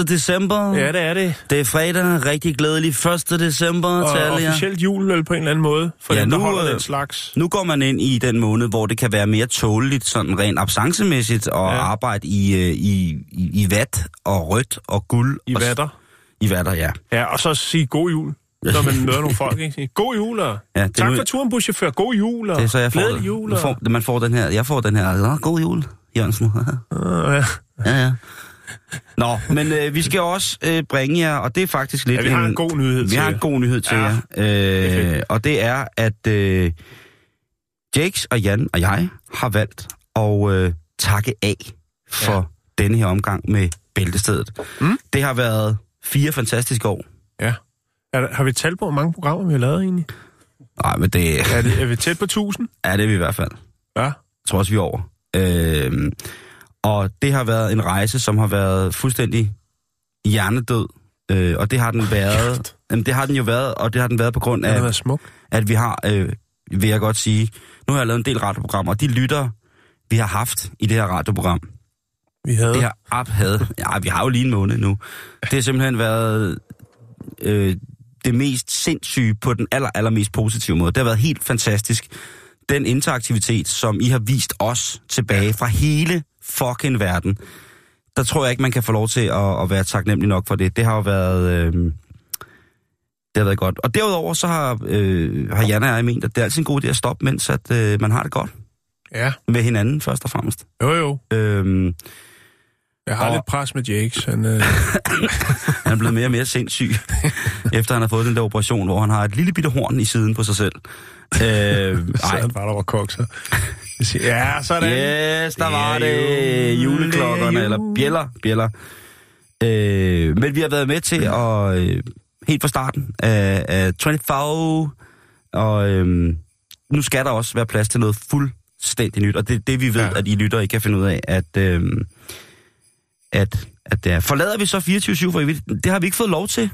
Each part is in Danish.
1. december. Ja, det er det. Det er fredag. Rigtig glædelig 1. december Og til alle jer. officielt jul på en eller anden måde, for Ja, dem, der nu, holder øh, den slags. Nu går man ind i den måned, hvor det kan være mere tåleligt, sådan rent absancemæssigt, at Ja. arbejde i, øh, i, i, i vat og rødt og guld. I og, vatter. I vatter, ja. Ja, og så sige god jul, når man møder nogle folk. Ikke? God jul, og Ja, tak nu- for turen, buschauffør. God jul, og Det er så, jeg får, glædelig jul. Man Og... får, man får den her, jeg får den her, god jul, Jørgensen. Ja. ja, ja. Nå, men øh, vi skal også øh, bringe jer, og det er faktisk lidt ja, vi har en god nyhed Vi til har en god nyhed til Ja, jer, er øh, og det er, at øh, Jakes og Jan og jeg har valgt at øh, takke af for Ja. ja. denne her omgang med Bæltestedet. Mm. Det har været fire fantastiske år. Ja. Er, der- har vi talt på, hvor mange programmer vi har lavet egentlig? Nej, men det Er, det, er vi tæt på 1000? er det vi i hvert fald. Ja. Jeg tror også, vi er over. Øh, og det har været en rejse, som har været fuldstændig hjernedød. Øh, og det har den været. Jamen, det har den jo været, og det har den været på grund af, smuk. at vi har, øh, vil jeg godt sige, nu har jeg lavet en del radioprogrammer, og de lytter, vi har haft i det her radioprogram, Vi havde... det har op havde, ja, vi har jo lige en måned nu. Det har simpelthen været øh, det mest sindssyge på den aller, allermest positive måde. Det har været helt fantastisk. Den interaktivitet, som I har vist os tilbage fra hele fucking verden, der tror jeg ikke, man kan få lov til at, at være taknemmelig nok for det. Det har jo været... Øh, det har været godt. Og derudover så har, øh, har Jan og jeg ment, at det er altid en god idé at stoppe, mens at, øh, man har det godt Ja, med hinanden først og fremmest. jo jo. Øh, Jeg har Og- lidt pres med Jakes. Han, øh, Han er blevet mere og mere sindssyg, efter han har fået den der operation, hvor han har et lille bitte horn i siden på sig selv. Øh, så han bare der var siger, Ja, sådan. Yes, der var Det det. jul, Juleklokkerne, er eller bjæller, bjæller. Øh, men vi har været med til at, øh, helt fra starten af, af 24, og øh, nu skal der også være plads til noget fuldstændig nyt, og det er det, vi ved, ja. at I lytter ikke kan finde ud af, at, øh, at, at det er. Forlader vi så 24-7 for evigt? Det har vi ikke fået lov til.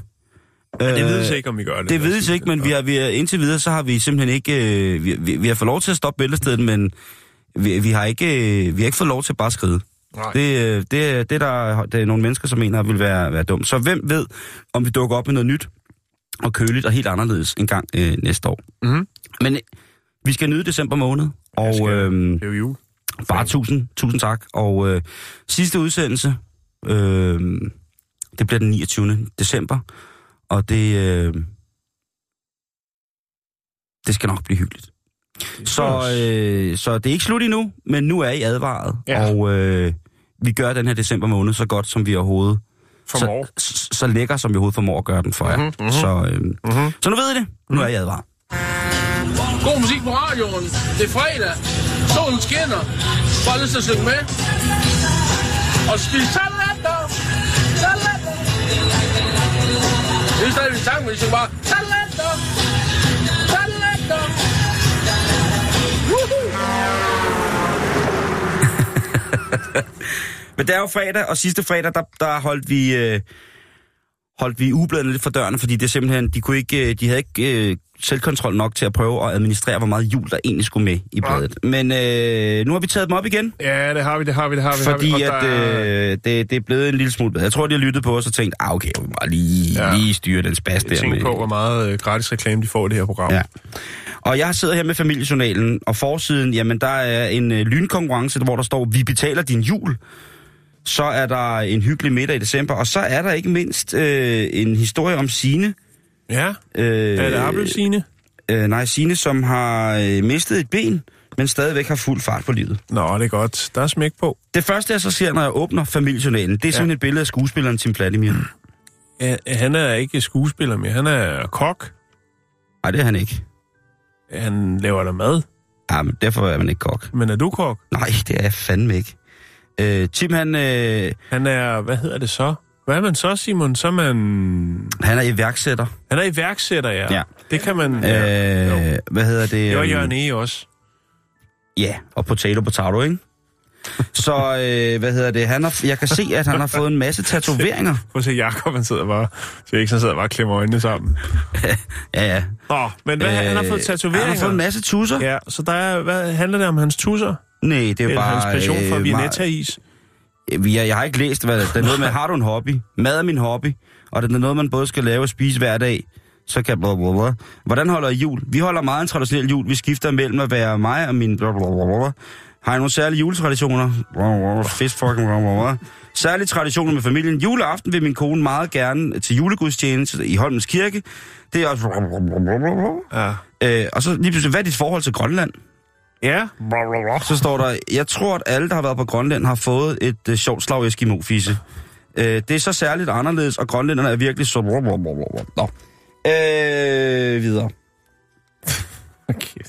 Men det Øh, vides ikke, om vi gør det. det vides ikke, men vi har, vi har, indtil videre, så har vi simpelthen ikke... Øh, vi, vi, vi har fået lov til at stoppe bæltestedet, men vi, vi, har ikke, øh, vi har ikke fået lov til at bare skride. Nej. Det, øh, det, det, der, det er nogle mennesker, som mener, vil være, være dumt. Så hvem ved, om vi dukker op med noget nyt og køligt og helt anderledes en gang øh, næste år. Mhm. Men øh, vi skal nyde december måned, og skal- øh, Det er jo jul. bare tusind, tusind tak. Og øh, sidste udsendelse, øh, det bliver den 29. december, og det, øh, det skal nok blive hyggeligt. Så, øh, så det er ikke slut endnu, men nu er I advaret, Ja. og øh, vi gør den her december måned så godt, som vi overhovedet Formår. så, så, så lækker, som vi overhovedet formår at gøre den for jer. Mhm, mhm. Så, øh, Mhm. så nu ved I det. Nu er I advaret. God musik på radioen. Det er fredag. Solen skinner. Bare lyst til at synge med. Og spise salater. Det er stadig en sang, men vi synger bare salater. Salater. Woohoo! Men det er jo fredag, og sidste fredag, der, der holdt vi... Øh, holdt vi ugebladene lidt for dørene, fordi det simpelthen, de, kunne ikke, øh, de havde ikke øh, selvkontrol nok til at prøve at administrere, hvor meget jul der egentlig skulle med i bladet. Men øh, nu har vi taget dem op igen, Ja, det har vi, det har vi, det har vi. fordi har vi. at, øh, det, det er blevet en lille smule bedre. Jeg tror, de har lyttet på os og tænkt, ah okay, jeg må lige, Ja. ja. lige styre den spas der. Med- på, hvor meget øh, gratis reklame de får i det her program. Ja. Og jeg sidder her med familiejournalen, og forsiden, jamen der er en øh, lynkonkurrence, hvor der står, vi betaler din jul. Så er der en hyggelig middag i december, og så er der ikke mindst øh, en historie om Sine. ja. Øh, Er det appelsine? Øh, nej, Sine, som har øh, mistet et ben, men stadigvæk har fuld fart på livet. Nå, det er godt. Der er smæk på. Det første, jeg så ser, når jeg åbner familiejournalen, det er simpelthen et billede af skuespilleren Tim Vladimir. Ja, han er ikke skuespiller mere. Han er kok. Nej, det er han ikke. Han laver der mad. Ja, men derfor er man ikke kok. Men er du kok? Nej, det er jeg fandme ikke. Øh, Tim, han, øh, Han er, hvad hedder det så? Hvad er man så, Simon? Så er man... han er iværksætter. Han er iværksætter, ja. Ja. Det kan man... Ja. Øh, Jo. hvad hedder det? Det var Jørgen E. også. Ja, og potato, potato, ikke? Så, øh, hvad hedder det? Han har, jeg kan se, at han har fået en masse tatoveringer. Prøv at se, Jacob, han sidder bare... Så ikke, han sidder bare og klemmer øjnene sammen. Ja, ja. Nå, men hvad, han har fået Øh, tatoveringer. Han har fået en masse tusser. Ja. Ja, så der er, hvad handler det om hans tusser? Nej, det er Eller bare... hans passion for øh, Vianetta-is? Jeg, jeg har ikke læst, hvad det er. Noget med, har du en hobby? Mad er min hobby. Og det er noget, man både skal lave og spise hver dag. Så kan bla, bla, bla. Hvordan holder I jul? Vi holder meget en traditionel jul. Vi skifter mellem at være mig og min bla, bla, bla, bla. Har I nogle særlige juletraditioner? Fist fucking. Særlige traditioner med familien. Juleaften vil min kone meget gerne til julegudstjeneste i Holmens Kirke. Det er også... Ja. Øh, og så lige pludselig, hvad er dit forhold til Grønland? Ja. Så står der, jeg tror, at alle, der har været på Grønland, har fået et uh, sjovt slag eskimo-fisse. Uh, det er så særligt anderledes, og grønlænderne er virkelig så... Nå. Øh, videre. Okay.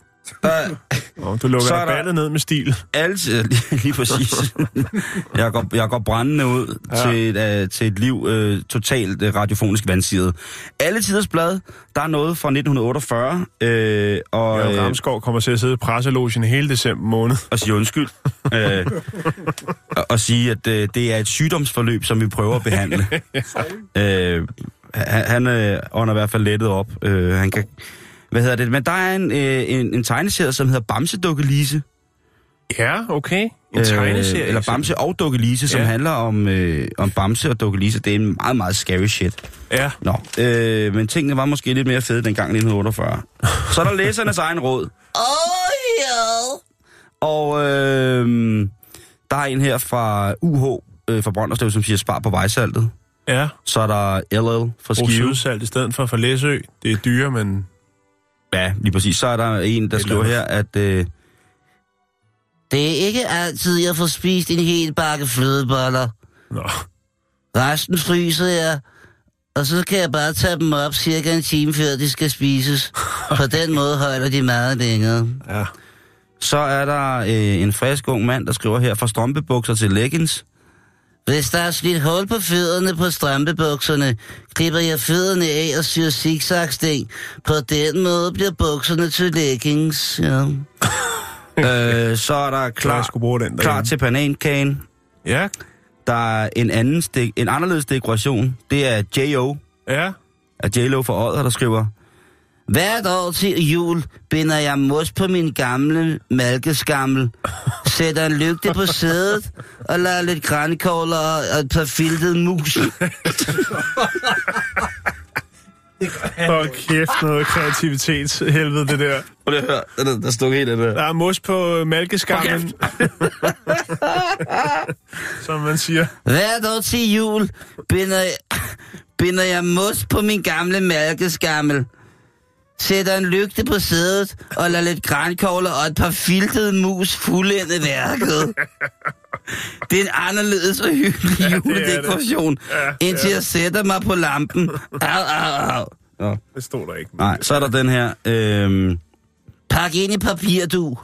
Der, Nå, du lukker Så er der- ballet ned med stil. altid, lige, lige præcis. jeg, går, jeg går brændende ud ja. Ja. til, et, uh, til et liv uh, totalt uh, radiofonisk vandsiget. Alle tiders blad, der er noget fra 1948, uh, og, øh, Ramskov kommer til at sidde i presselogen hele december måned. og sige undskyld. øh, og, og sige, at øh, det er et sygdomsforløb, som vi prøver at behandle. øh, han han øh, ånder i hvert fald lettet op. Øh, han kan, hvad hedder det? Men der er en, øh, en, en tegneserie, som hedder Bamse Dukkelise. Ja, okay. En tegneserie. Øh, eller Bamse og Dukkelise, som Ja. handler om, øh, om Bamse og Dukkelise. Det er en meget, meget scary shit. Ja. Nå, øh, men tingene var måske lidt mere fede dengang i 1948. Så er der læsernes egen råd. Oh, yeah. Og øh, der er en her fra UH, øh, fra Brønderslev, som siger spar på vejsaltet. Ja. Så er der LL fra Brug Skive. sydsalt i stedet for fra Læsø. Det er dyre, men... Ja, lige præcis. Så er der en, der skriver her, at... Øh, det er ikke altid, jeg får spist en hel bakke flødeboller. Nå. Resten fryser jeg, og så kan jeg bare tage dem op cirka en time før de skal spises. På den måde holder de meget længere. Ja. Så er der øh, en frisk ung mand, der skriver her fra strømpebukser til leggings. Hvis der er slidt hul på fødderne på strømpebukserne, klipper jeg fødderne af og syr zigzagsting. På den måde bliver bukserne til leggings. Ja. øh, så er der Klar, bruge den klar til banankagen. Ja. Der er en anden stik, en anderledes dekoration. Det er J.O. Ja. af J.Lo for Odder, der skriver, Hvert år til jul binder jeg mos på min gamle malkeskammel, sætter en lygte på sædet og lader lidt grænkogler og et par filtede mus. Hold kæft, noget kreativitetshelvede, det der. Prøv lige at høre, der, der stod helt af det. Der er mos på øh, malkeskammen. Som man siger. Hvert år til jul binder jeg, binder jeg mos på min gamle malkeskammel, sætter en lygte på sædet og lader lidt grænkogler og et par filtede mus fuldende værket. Det er en anderledes og hyggelig er juledekoration, Ja, indtil jeg sætter mig på lampen. Au, au, au. Nå. Det stod der ikke. Nej, så er der den her. Øhm, pak ind i papir, du.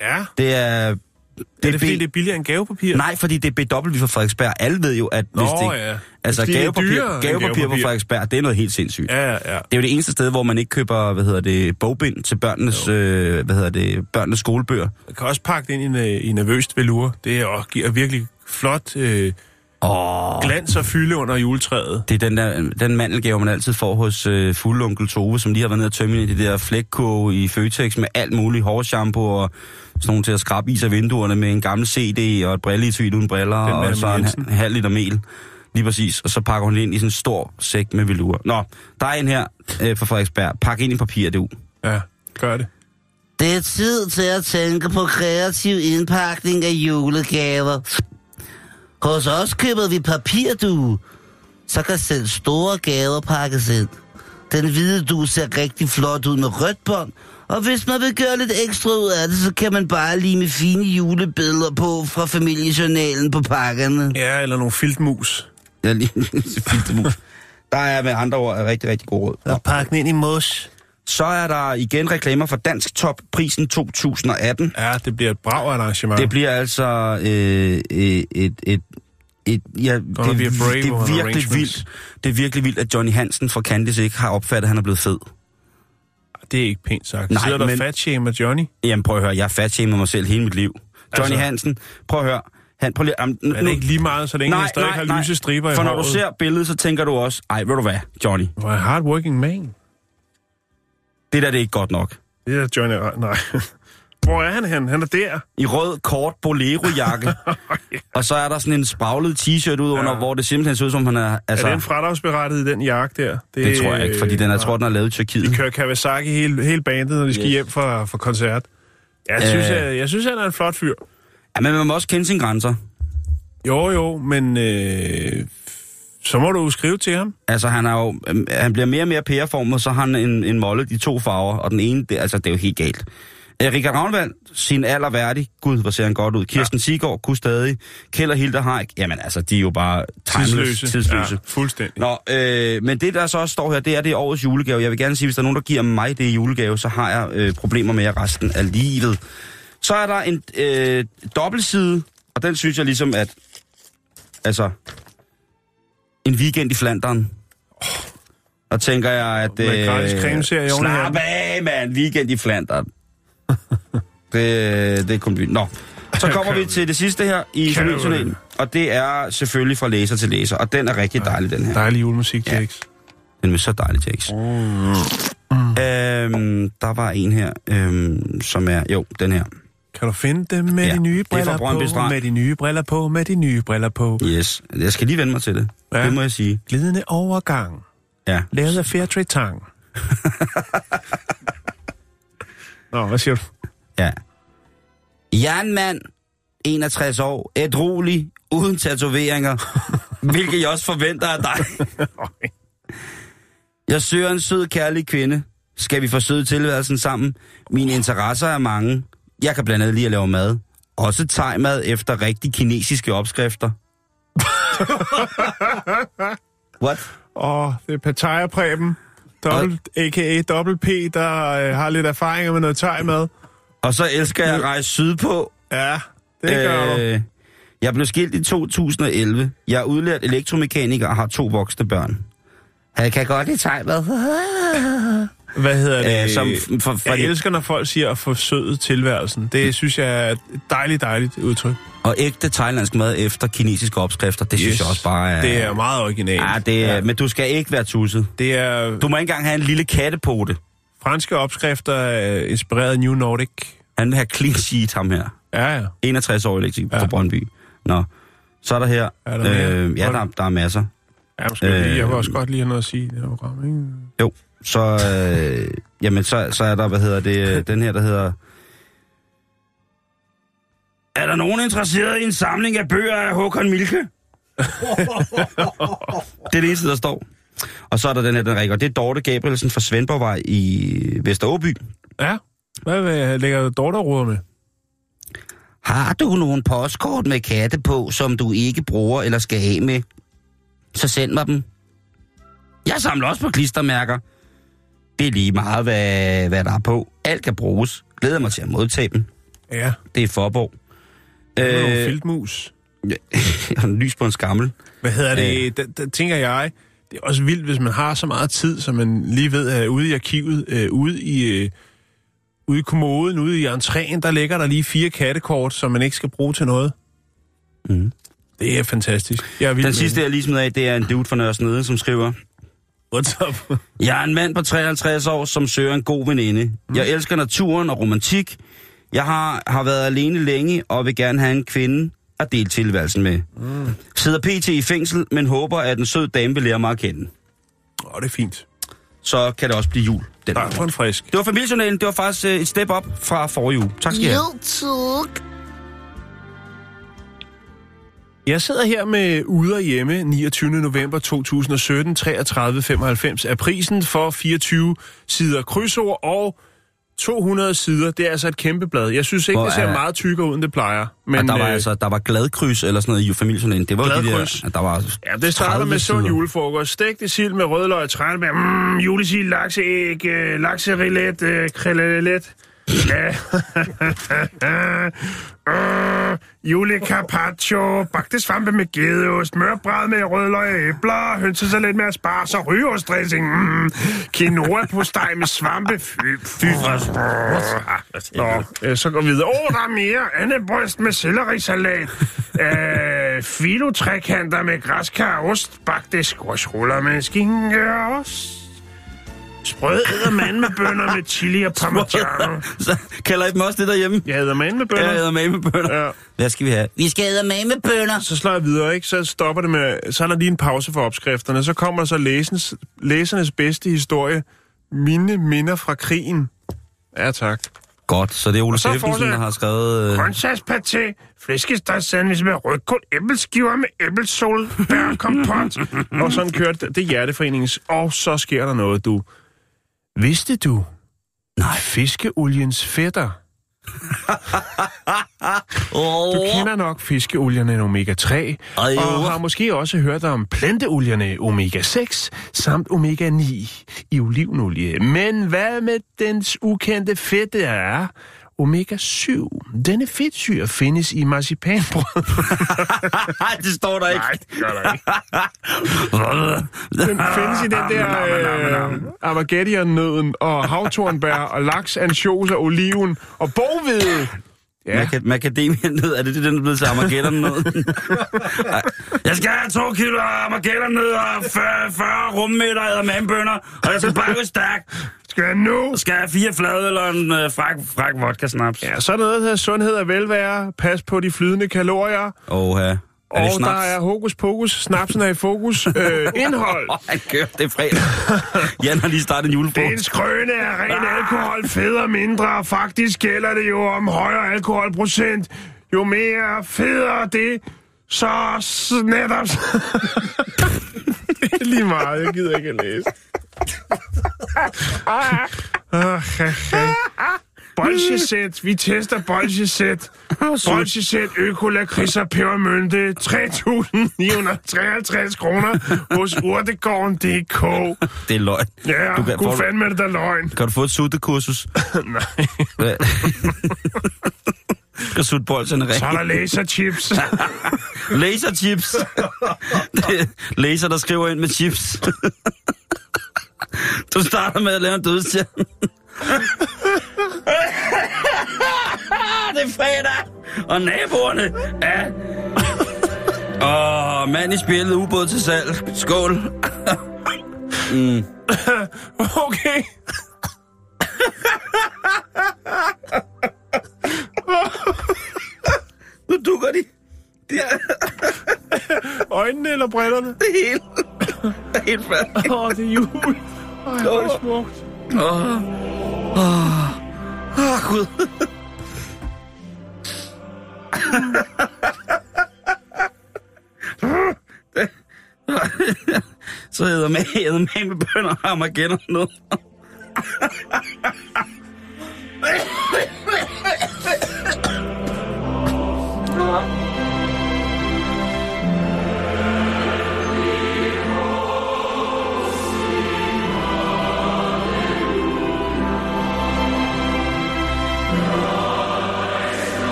Ja. Det er... Det er det, fordi det er billigere end gavepapir? Nej, fordi det er BW fra Frederiksberg. Alle ved jo, at hvis Nå, det, ja. Altså er gavepapir, dyrere end gavepapir, på gavepapir. Frederiksberg, det er noget helt sindssygt. Ja, ja, ja. Det er jo det eneste sted, hvor man ikke køber, hvad hedder det, bogbind til børnenes, øh, hvad hedder det, børnenes skolebøger. Man kan også pakke det ind i, en- i nervøst velur. Det er, og giver virkelig flot øh, Åh, glans og fylde under juletræet. det er den, der, den mandelgave, man altid får hos øh, fulde onkel Tove, som lige har været nede og tømme i det der flækkurve i Føtex med alt muligt hårshampoo og sådan nogle til at skrabe is af vinduerne med en gammel CD og et brilleetui uden briller og så en, en halv liter mel. Lige præcis. Og så pakker hun det ind i sådan en stor sæk med velur. Nå, der er en her øh, fra Frederiksberg. Pak ind i papir, du. Ja, gør det. Det er tid til at tænke på kreativ indpakning af julegaver. Hos os køber vi papirdue, så kan selv store gaver pakkes ind. Den hvide due ser rigtig flot ud med rødt bånd, Og hvis man vil gøre lidt ekstra ud af det, så kan man bare lige med fine julebilleder på fra familiejournalen på pakkerne. Ja, eller nogle filtmus. Ja, lige filtermus. Der er med andre ord rigtig, rigtig god råd. Og pakke den ind i mos. Så er der igen reklamer for Dansk Top, prisen 2018. Ja, det bliver et brav arrangement. Det bliver altså øh, øh, et, et, et, et ja, det, brave det er virkelig vildt. Det er virkelig vildt, at Johnny Hansen fra Candice ikke har opfattet, at han er blevet fed. Det er ikke pænt sagt. Nej, Sidder der men- men... fat shamer Johnny? Jamen prøv at høre, jeg er fatshamer mig selv hele mit liv. Johnny Altså- Hansen, prøv at høre. Han, prøv lige, am, Er det ikke lige meget, så længe han stadig har lyse striber i For når håret? du ser billedet, så tænker du også, ej, ved du hvad, Johnny, Hvor er hardworking man. det der det er ikke godt nok. Det er Johnny... Nej. Hvor er han hen? Han er der. I rød, kort bolero-jakke, og så er der sådan en spraglet t-shirt ud under, Ja. hvor det simpelthen ser ud som, han er... Altså, er den fradragsberettiget i den jakke der? det tror jeg ikke, fordi den, jeg tror, den er lavet i Tyrkiet. De kører Kawasaki hele, hele bandet, når de skal Yes. hjem fra, fra koncert. Jeg, Øh. synes, jeg, jeg synes, han er en flot fyr. Ja, men man må også kende sine grænser. Jo, jo, men øh, så må du skrive til ham. Altså, han, er jo, øhm, han bliver mere og mere pæreformet, så har han en, en mollet i to farver, og den ene, det, altså, det er jo helt galt. Øh, Richard Ravnvald, sin alder værdig. Gud, hvor ser han godt ud. Kirsten ja. Sigård, kunne stadig. Kjeld og Hilda Haik. Jamen altså, de er jo bare timeless, tidsløse. Ja, fuldstændig. Nå, øh, men det der så også står her, det er det er årets julegave. Jeg vil gerne sige, hvis der er nogen, der giver mig det julegave, så har jeg øh, problemer med jer resten af livet. Så er der en øh, dobbeltside, og den synes jeg ligesom, at... Altså... En weekend i Flandern. Og tænker jeg, at... øh, Slap af, mand! Weekend i Flandern. det, det er kun. Nå, så kommer vi til det sidste her i Kan familiejournalen. Og det er selvfølgelig fra læser til læser. Og den er rigtig dejlig, den her. Dejlig julemusik, Ja. Jax. Den er så dejlig tekst. Mm. Øhm, der var en her, øhm, som er... Jo, den her. Kan du finde dem med Ja, de nye er briller på, Strand. med de nye briller på, med de nye briller på. Yes. Jeg skal lige vende mig til det. Ja. Det må jeg sige. Glidende overgang. Ja. Lavet af Fairtrade Tang. Nå, hvad siger du? ja. Jeg er en mand, 61 år, ædrolig, uden tatoveringer, hvilket jeg også forventer af dig. Jeg søger en sød, kærlig kvinde. Skal vi forsøge tilværelsen sammen? Mine interesser er mange. Jeg kan blandt andet lide at lave mad. Også thai-mad efter rigtig kinesiske opskrifter. What? Åh, det er Pattaya Preben, dobbelt, a.k.a. dobbelt P, der øh, har lidt erfaringer med noget thai-mad. Og så elsker jeg at rejse sydpå. Ja, det gør du. Øh, jeg blev skilt i 2011. Jeg er udlært elektromekaniker og har to voksne børn. Han kan godt lide thai-mad. Hvad hedder det? Øh, som for- for jeg elsker, når folk siger at forsøde tilværelsen. Det synes jeg er et dejligt, dejligt udtryk. Og ægte thailandsk mad efter kinesiske opskrifter, det yes. synes jeg også bare er... Det er meget originalt. Ja, det er, men du skal ikke være tusset. det er Du må ikke engang have en lille kattepote. franske opskrifter øh, inspireret af New Nordic. Han vil have clean sheet, ham her. Ja, ja. 61 år elektriker ja. Ja. fra Brøndby. Nå, så er der her... Er der mere? øh, ja, der, der er masser. Ja, måske øh, lige. Jeg vil Øh, også godt lige have noget at sige i det her program, ikke? Jo, så, øh, jamen, så, så er der, hvad hedder det, øh, den her, der hedder... Er der nogen interesseret i en samling af bøger af Håkon Milke? det er det eneste, der står. Og så er der den her, den rækker. Det er Dorte Gabrielsen fra Svendborgvej i Vesteråby. Ja. Hvad lægger Dorte med? Har du nogle postkort med katte på, som du ikke bruger eller skal af med? Så send mig dem. Jeg samler også på klistermærker. Det er lige meget, hvad, hvad der er på. Alt kan bruges. Glæder mig til at modtage dem. Ja. Det er Forborg. Øh, nogle Øh, filtmus. lys på en skammel. Hvad hedder det? Der, der tænker jeg, det er også vildt, hvis man har så meget tid, som man lige ved er ude i arkivet, øh, ude i... Øh, ude i kommoden, ude i entréen, der ligger der lige fire kattekort, som man ikke skal bruge til noget. Mm. Det er fantastisk. Jeg er Den sidste, jeg lige smider af, det er en dude fra Nørresnede, som skriver... What's up? Jeg er en mand på 53 år, som søger en god veninde. Mm. Jeg elsker naturen og romantik. Jeg har, har været alene længe og vil gerne have en kvinde at dele tilværelsen med. Mm. Sidder pt. i fængsel, men håber, at en sød dame vil lære mig at kende. Åh, det er fint. Så kan det også blive jul. Den Tak for en frisk. Det var familiejournalen. Det var faktisk øh, et step op fra forrige uge. Tak skal I have. YouTube. Jeg sidder her med Ude og Hjemme 29. november 2017, 33,95 er prisen for 24 sider krydsord og 200 sider, det er altså et kæmpe blad. Jeg synes ikke, Hvor det ser er- meget tykkere ud, end det plejer. Men, og der var øh, altså, der var gladkryds eller sådan noget i familien. Det var jo de Gladkryds. der, der var Ja, det starter 30 med sund sider. julefrokost. Stegte sild med rødløg, tranebær, mm, julesild, lakseæg, øh, lakserillet, øh, krillelet. Ja. øh, julecarpaccio, bagte svampe med gedeost, mørbræd med rødløg og æbler, hønsesalat med asparges og rygeostdressing, mm, quinoa på steg med svampe, fy, fy Nå, øh, så går vi videre. Åh, oh, der er mere. Andebryst med sellerisalat. øh, filotrækanter med græskar og ost. Bagte squashruller med skinke og ost. Sprød eddermand med bønner med chili og parmigiano. Så kalder I dem også det derhjemme? Jeg eddermand med Ja, bønner. jeg hedder med med bønder. Ja. Hvad skal vi have? Vi skal æde med med bønder. Så slår jeg videre, ikke? Så stopper det med... Så er der lige en pause for opskrifterne. Så kommer der så læsens, læsernes bedste historie. Mine minder fra krigen. Ja, tak. Godt, så det er Ole Steffensen, der har skrevet... Øh, Grøntsagspaté, flæskestegsandwich med rødkål, æbleskiver med æblesol, bær, kompot. og sådan kørte det. Det er Hjerteforeningens. Og så sker der noget, du. Vidste du? Nej. Fiskeoliens fætter. Du kender nok fiskeolierne omega-3, Ej, og har måske også hørt om planteolierne omega-6 samt omega-9 i olivenolie. Men hvad med dens ukendte fedte er? Omega-7. Denne fedtsyre findes i marcipanbrød. Nej, det står der ikke. Nej, det gør der ikke. Den findes i den der øh, Armageddon-nøden og havtornbær og laks, ansjos og oliven og boghvede. Ja, Maca- Macadamia-nød, er det det, den er blevet til Armageddon-nød? Jeg skal have to kilo Armageddon-nød og 40, 40 rummeter af mandbønder, og jeg skal bare gå stærkt. Skal jeg nu? Jeg skal have fire flade eller en øh, frak, frak vodka-snaps. Ja, så er der noget, der hedder sundhed og velvære. Pas på de flydende kalorier. Åh, ja. Er og snaps? der er hokus pokus. Snapsen er i fokus. Øh, indhold. Han kører, det er fredag. Jan har lige startet en Det er julefrokost. en skrøne af ren alkohol, fed og mindre. Faktisk gælder det jo om højere alkoholprocent. Jo mere federe det, så netop... det er lige meget, jeg gider ikke at læse. Ah, ja, ja. Bolsjesæt. Vi tester bolsjesæt. Bolsjesæt, økolakrids og pebermynte. 3.953 kroner hos urtegården.dk. Det er løgn. Ja, Du kan- du- fandme er det da løgn. Kan du få et suttekursus? Nej. Hvad? Skal sutte bolserne Så er rent. der laserchips. Laserchips. Er Laser, der skriver ind med chips. Du starter med at lave en dødstjerne. Det er fredag, og naboerne er... Åh, mand i spillet, ubåd til salg. Skål. Okay. Nu dukker de. Det er Øjnene eller brillerne? det hele. Det er helt færdigt. Åh, oh, det er jul. Ej, hvor er det smukt. Åh, oh. oh, Gud. Så hedder med, hedder med med bønder og Armageddon noget. Nå.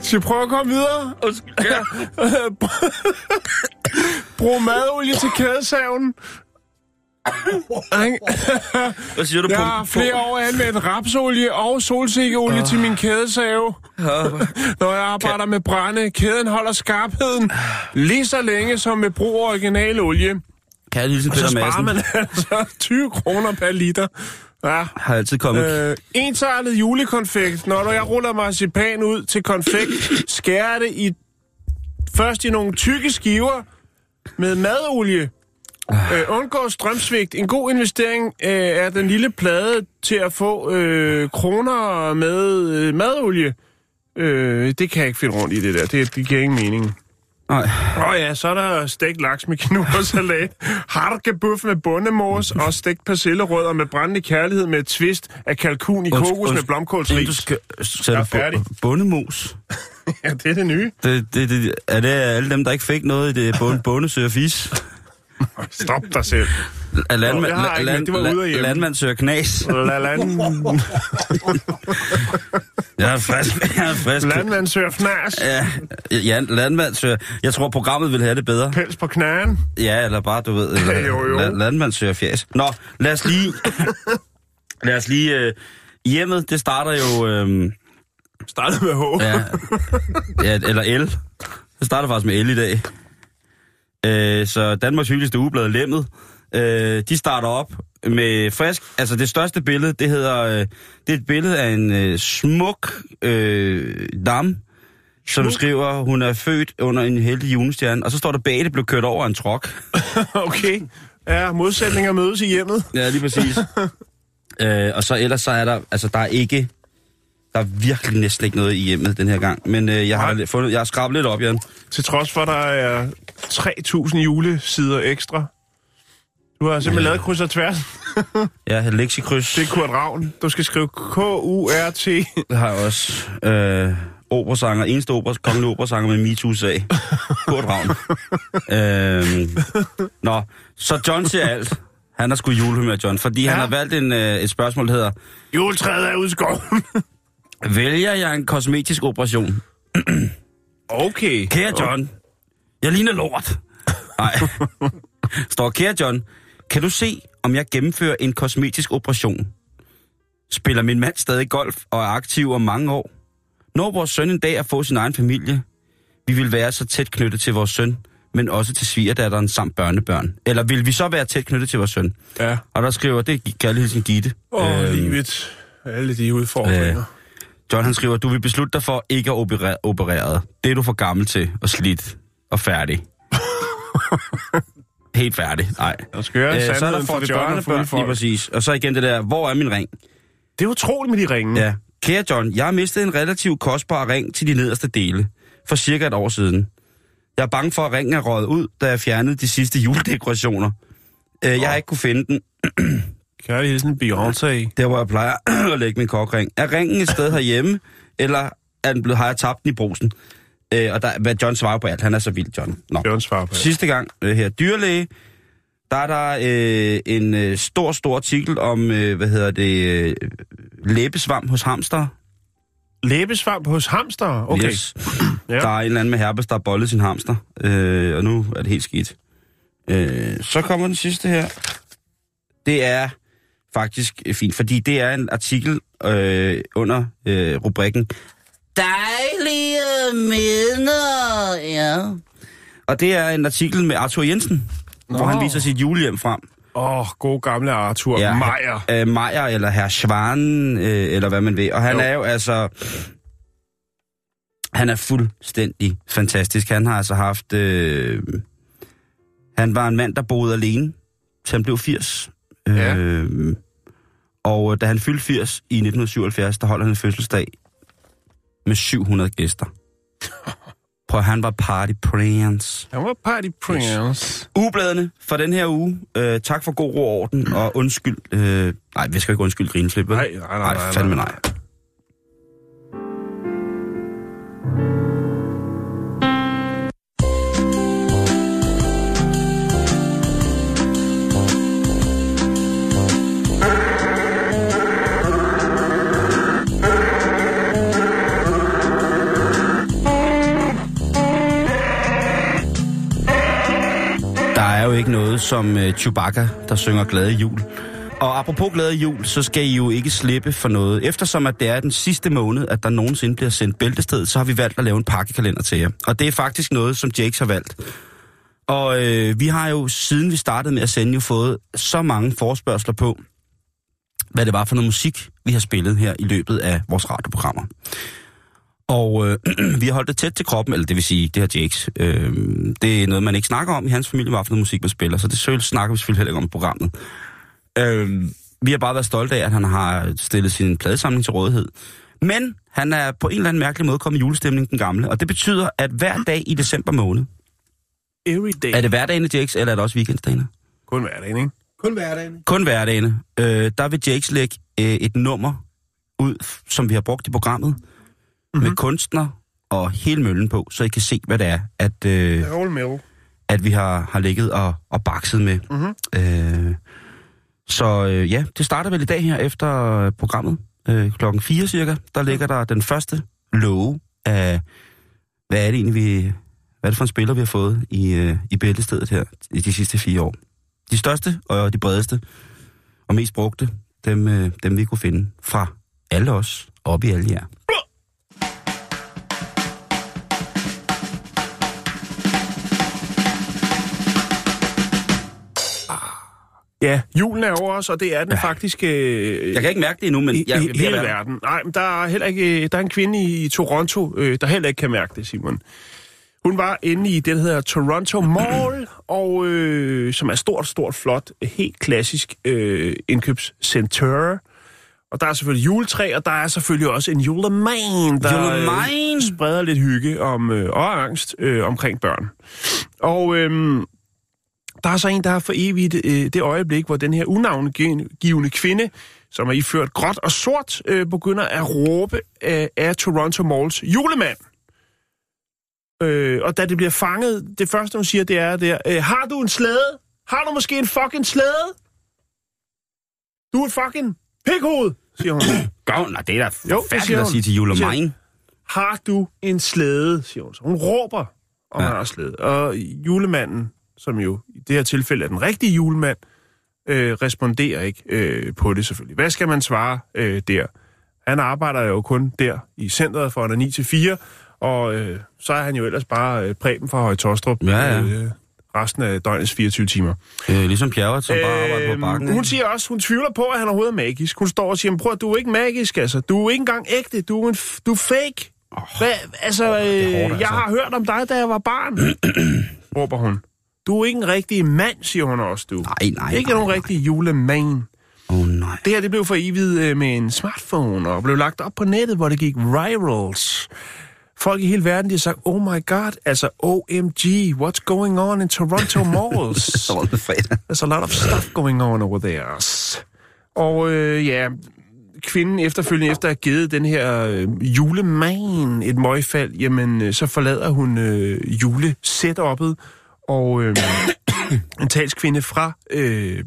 Skal vi prøve at komme videre? Ja. Brug madolie til kædesaven. Hvad siger du Jeg har flere år anvendt rapsolie og solsikkeolie til min kædesave. Når jeg arbejder med brænde, kæden holder skarpheden lige så længe som med brug af original olie. Kan jeg lige Så sparer man altså 20 kroner per liter. Ja. Har altid kommet. Øh, ensartet julekonfekt. Når jeg ruller marcipan ud til konfekt, skærer det i, først i nogle tykke skiver med madolie. Øh, undgå strømsvigt. En god investering øh, er den lille plade til at få øh, kroner med øh, madolie. Øh, det kan jeg ikke finde rundt i det der. Det, det giver ingen mening. Nej. Oh ja, så er der stegt laks med quinoa-salat, harkebuff med bundemos og stegt persillerødder med brændende kærlighed med et twist af kalkun i Unds- kokos med unds- blomkålsris. Du skal sætte er færdig. bu- bundemos. Ja, det er det nye. Det, det, det, er det alle dem, der ikke fik noget i det bund, bundesøger fis? Stop dig selv. Landmand, jeg har ikke, land, hjemme. landmand søger knas. La land, Jeg er frisk. Jeg er frisk. landmand søger fnas. Ja, ja, landmand søger... Jeg tror, programmet vil have det bedre. Pels på knæen. Ja, eller bare, du ved... Eller, Jo, jo. La, landmand søger fjas. Nå, lad os lige... lad os lige... Øh, hjemmet, det starter jo... Øh, Startede med H. ja, ja, eller L. Det starter faktisk med L i dag. Øh, så Danmarks hyggeligste ugeblad, Lemmet, øh, de starter op med frisk... Altså det største billede, det hedder... Øh, det er et billede af en øh, smuk øh, dam, som Smuk? skriver, hun er født under en heldig julestjerne. Og så står der bag, det blev kørt over en trok. Okay. Ja, modsætninger mødes i hjemmet. Ja, lige præcis. øh, og så ellers så er der... Altså der er ikke... Der er virkelig næsten ikke noget i hjemmet den her gang. Men øh, jeg, har, fundet, jeg har skrabet lidt op, Jan. Til trods for, at der er 3.000 julesider ekstra. Du har simpelthen lavet kryds og tværs. Ja, leksikryds. Det er Kurt Ravn. Du skal skrive K-U-R-T. Det har jeg også. Øh, operasanger, eneste opera, kongelig operasanger med MeToo-sag. Kurt Ravn. øh, nå, så John siger alt. Han er sgu julehumør, John, fordi ja. han Ja. har valgt en, øh, et spørgsmål, der hedder, Juletræet er ude i skoven. vælger jeg en kosmetisk operation? Okay. Kære John, jeg ligner lort. Nej. Står, kære John, kan du se, om jeg gennemfører en kosmetisk operation? Spiller min mand stadig golf og er aktiv om mange år? Når vores søn en dag at få sin egen familie, vi vil være så tæt knyttet til vores søn, men også til svigerdatteren samt børnebørn. Eller vil vi så være tæt knyttet til vores søn? Ja. Og der skriver, det er kærligheden Gitte. Åh, oh, Øhm, livet. Alle de udfordringer. Øh. John han skriver, du vil beslutte dig for ikke at operere, opereret. Det er du for gammel til og slidt og færdig. Helt færdig. Nej. Skal gøre Øh, så er der for og børnebørn, lige præcis. Og så igen det der, hvor er min ring? Det er utroligt med de ringe. Ja. Kære John, jeg har mistet en relativt kostbar ring til de nederste dele. For cirka et år siden. Jeg er bange for, at ringen er røget ud, da jeg fjernede de sidste juledekorationer. Øh, Jeg har ikke kunne finde den, Kærlig hilsen Beyoncé. der hvor jeg plejer at lægge min kokring. Er ringen et sted herhjemme, eller er den blevet, har jeg tabt den i brusen? Øh, og der, hvad John svarer på alt, han er så vild, John. Nå. Jørgens far på. Sidste gang øh, her, dyrlæge, der er der øh, en øh, stor, stor artikel om, øh, hvad hedder det, øh, læbesvamp hos hamster. Læbesvamp hos hamster. Okay. Yes. Ja. Der er en eller anden med herpes, der har bollet sin hamster, øh, og nu er det helt skidt. Øh, så kommer den sidste her. Det er faktisk fint, fordi det er en artikel øh, under øh, rubrikken Dejlige minder, ja. Og det er en artikel med Arthur Jensen, Nå. hvor han viser sit julehjem frem. Åh, oh, god gamle Arthur ja. Meyer. Øh, Meyer, eller herr Schwan, øh, eller hvad man vil. Og han Jo. jo. er jo altså... Han er fuldstændig fantastisk. Han har altså haft... Øh, han var en mand, der boede alene, til han blev 80. Ja. Øh, og da han fyldte 80 i 1977, der holdt han en fødselsdag med 700 gæster. Prøv, han var party prince. Han var party prince. Ugebladene for den her uge. Øh, tak for god ro og orden, og undskyld... Øh, nej, vi skal ikke undskylde grineflip, vel? Nej, nej, nej, nej, fandme nej. nej. Ikke noget som uh, Chewbacca, der synger glade jul. Og apropos glade jul, så skal I jo ikke slippe for noget. Eftersom at det er den sidste måned, at der nogensinde bliver sendt bæltested, så har vi valgt at lave en pakkekalender til jer. Og det er faktisk noget, som Jakes har valgt. Og øh, vi har jo, siden vi startede med at sende, jo fået så mange forspørgseler på, hvad det var for noget musik, vi har spillet her i løbet af vores radioprogrammer. Og øh, vi har holdt det tæt til kroppen, eller det vil sige, det her Jakes. Øh, det er noget, man ikke snakker om i hans familie, hvad for noget musik man spiller, så det selvfølgelig snakker vi selvfølgelig heller ikke om i programmet. Øh, vi har bare været stolte af, at han har stillet sin pladesamling til rådighed. Men han er på en eller anden mærkelig måde kommet i julestemning, den gamle. Og det betyder, at hver dag i december måned, Every day. er det hverdagene, Jakes, eller er det også weekendsdagene? Kun hverdagen, ikke? Kun hverdagen. Kun hverdagene. Øh, der vil Jakes lægge øh, et nummer ud, som vi har brugt i programmet, mm-hmm. med kunstner og hele møllen på, så I kan se, hvad det er, at, øh, at vi har, har ligget og, og bakset med. Mhm. Øh, så øh, ja, det starter vel i dag her efter programmet. Øh, klokken 4 cirka, der ligger der den første love af, hvad er det egentlig, vi, hvad er det for en spiller, vi har fået i, øh, i bæltestedet her i de sidste fire år. De største og de bredeste og mest brugte, dem, øh, dem vi kunne finde fra alle os, op i alle jer. Ja, julen er over os, og det er den ja. faktisk... Øh, Jeg kan ikke mærke det endnu, men i, jeg, i hele jeg, verden. Nej, men der er heller ikke... Der er en kvinde i Toronto, øh, der heller ikke kan mærke det, Simon. Hun var inde i det, der hedder Toronto Mall, og øh, som er stort, stort, flot, helt klassisk øh, indkøbscenter. Og der er selvfølgelig juletræ, og der er selvfølgelig også en julemand, der Julemand? Øh, spreder lidt hygge om, øh, og angst øh, omkring børn. Og øh, der er så en, der har for evigt øh, det øjeblik, hvor den her unavngivende kvinde, som er iført gråt og sort, øh, begynder at råbe øh, af Toronto Malls julemand. Øh, og da det bliver fanget, det første, hun siger, det er, der, øh, har du en slæde? Har du måske en fucking slæde? Du er et fucking pikhoved, siger hun. Gavn, det er da Jo, færdigt siger at sige til julemanden. har du en slæde, siger hun. Så hun råber, om ja. han har slæde. Og julemanden, som jo i det her tilfælde er den rigtige julemand, øh, responderer ikke øh, på det selvfølgelig. Hvad skal man svare øh, der? Han arbejder jo kun der i centret fra 9 til 4, og øh, så er han jo ellers bare øh, præben fra Høje Tostrup Ja, ja. Øh, resten af døgnets 24 timer. Øh, ligesom Pjerret, som bare arbejder på bakken. Hun siger også, hun tvivler på, at han overhovedet er magisk. Hun står og siger, prøv du er ikke magisk, altså. Du er ikke engang ægte. Du er, en du er fake. Oh, Hvad, altså, oh, hårdt, øh, altså. jeg har hørt om dig, da jeg var barn. råber hun. Du er ikke en rigtig mand, siger hun også, du. Nej, nej, Ikke nej, nogen nej. rigtig julemand. Oh, nej. Det her det blev for evigt øh, med en smartphone og blev lagt op på nettet, hvor det gik virals. Folk i hele verden, de har sagt, oh my god, altså OMG, what's going on in Toronto malls? There's a lot of stuff going on over there. Og øh, ja, kvinden efterfølgende, efter at have givet den her øh, julemand et møgfald, jamen, øh, så forlader hun øh, julesetup'et, og øh, en talskvinde fra, øh,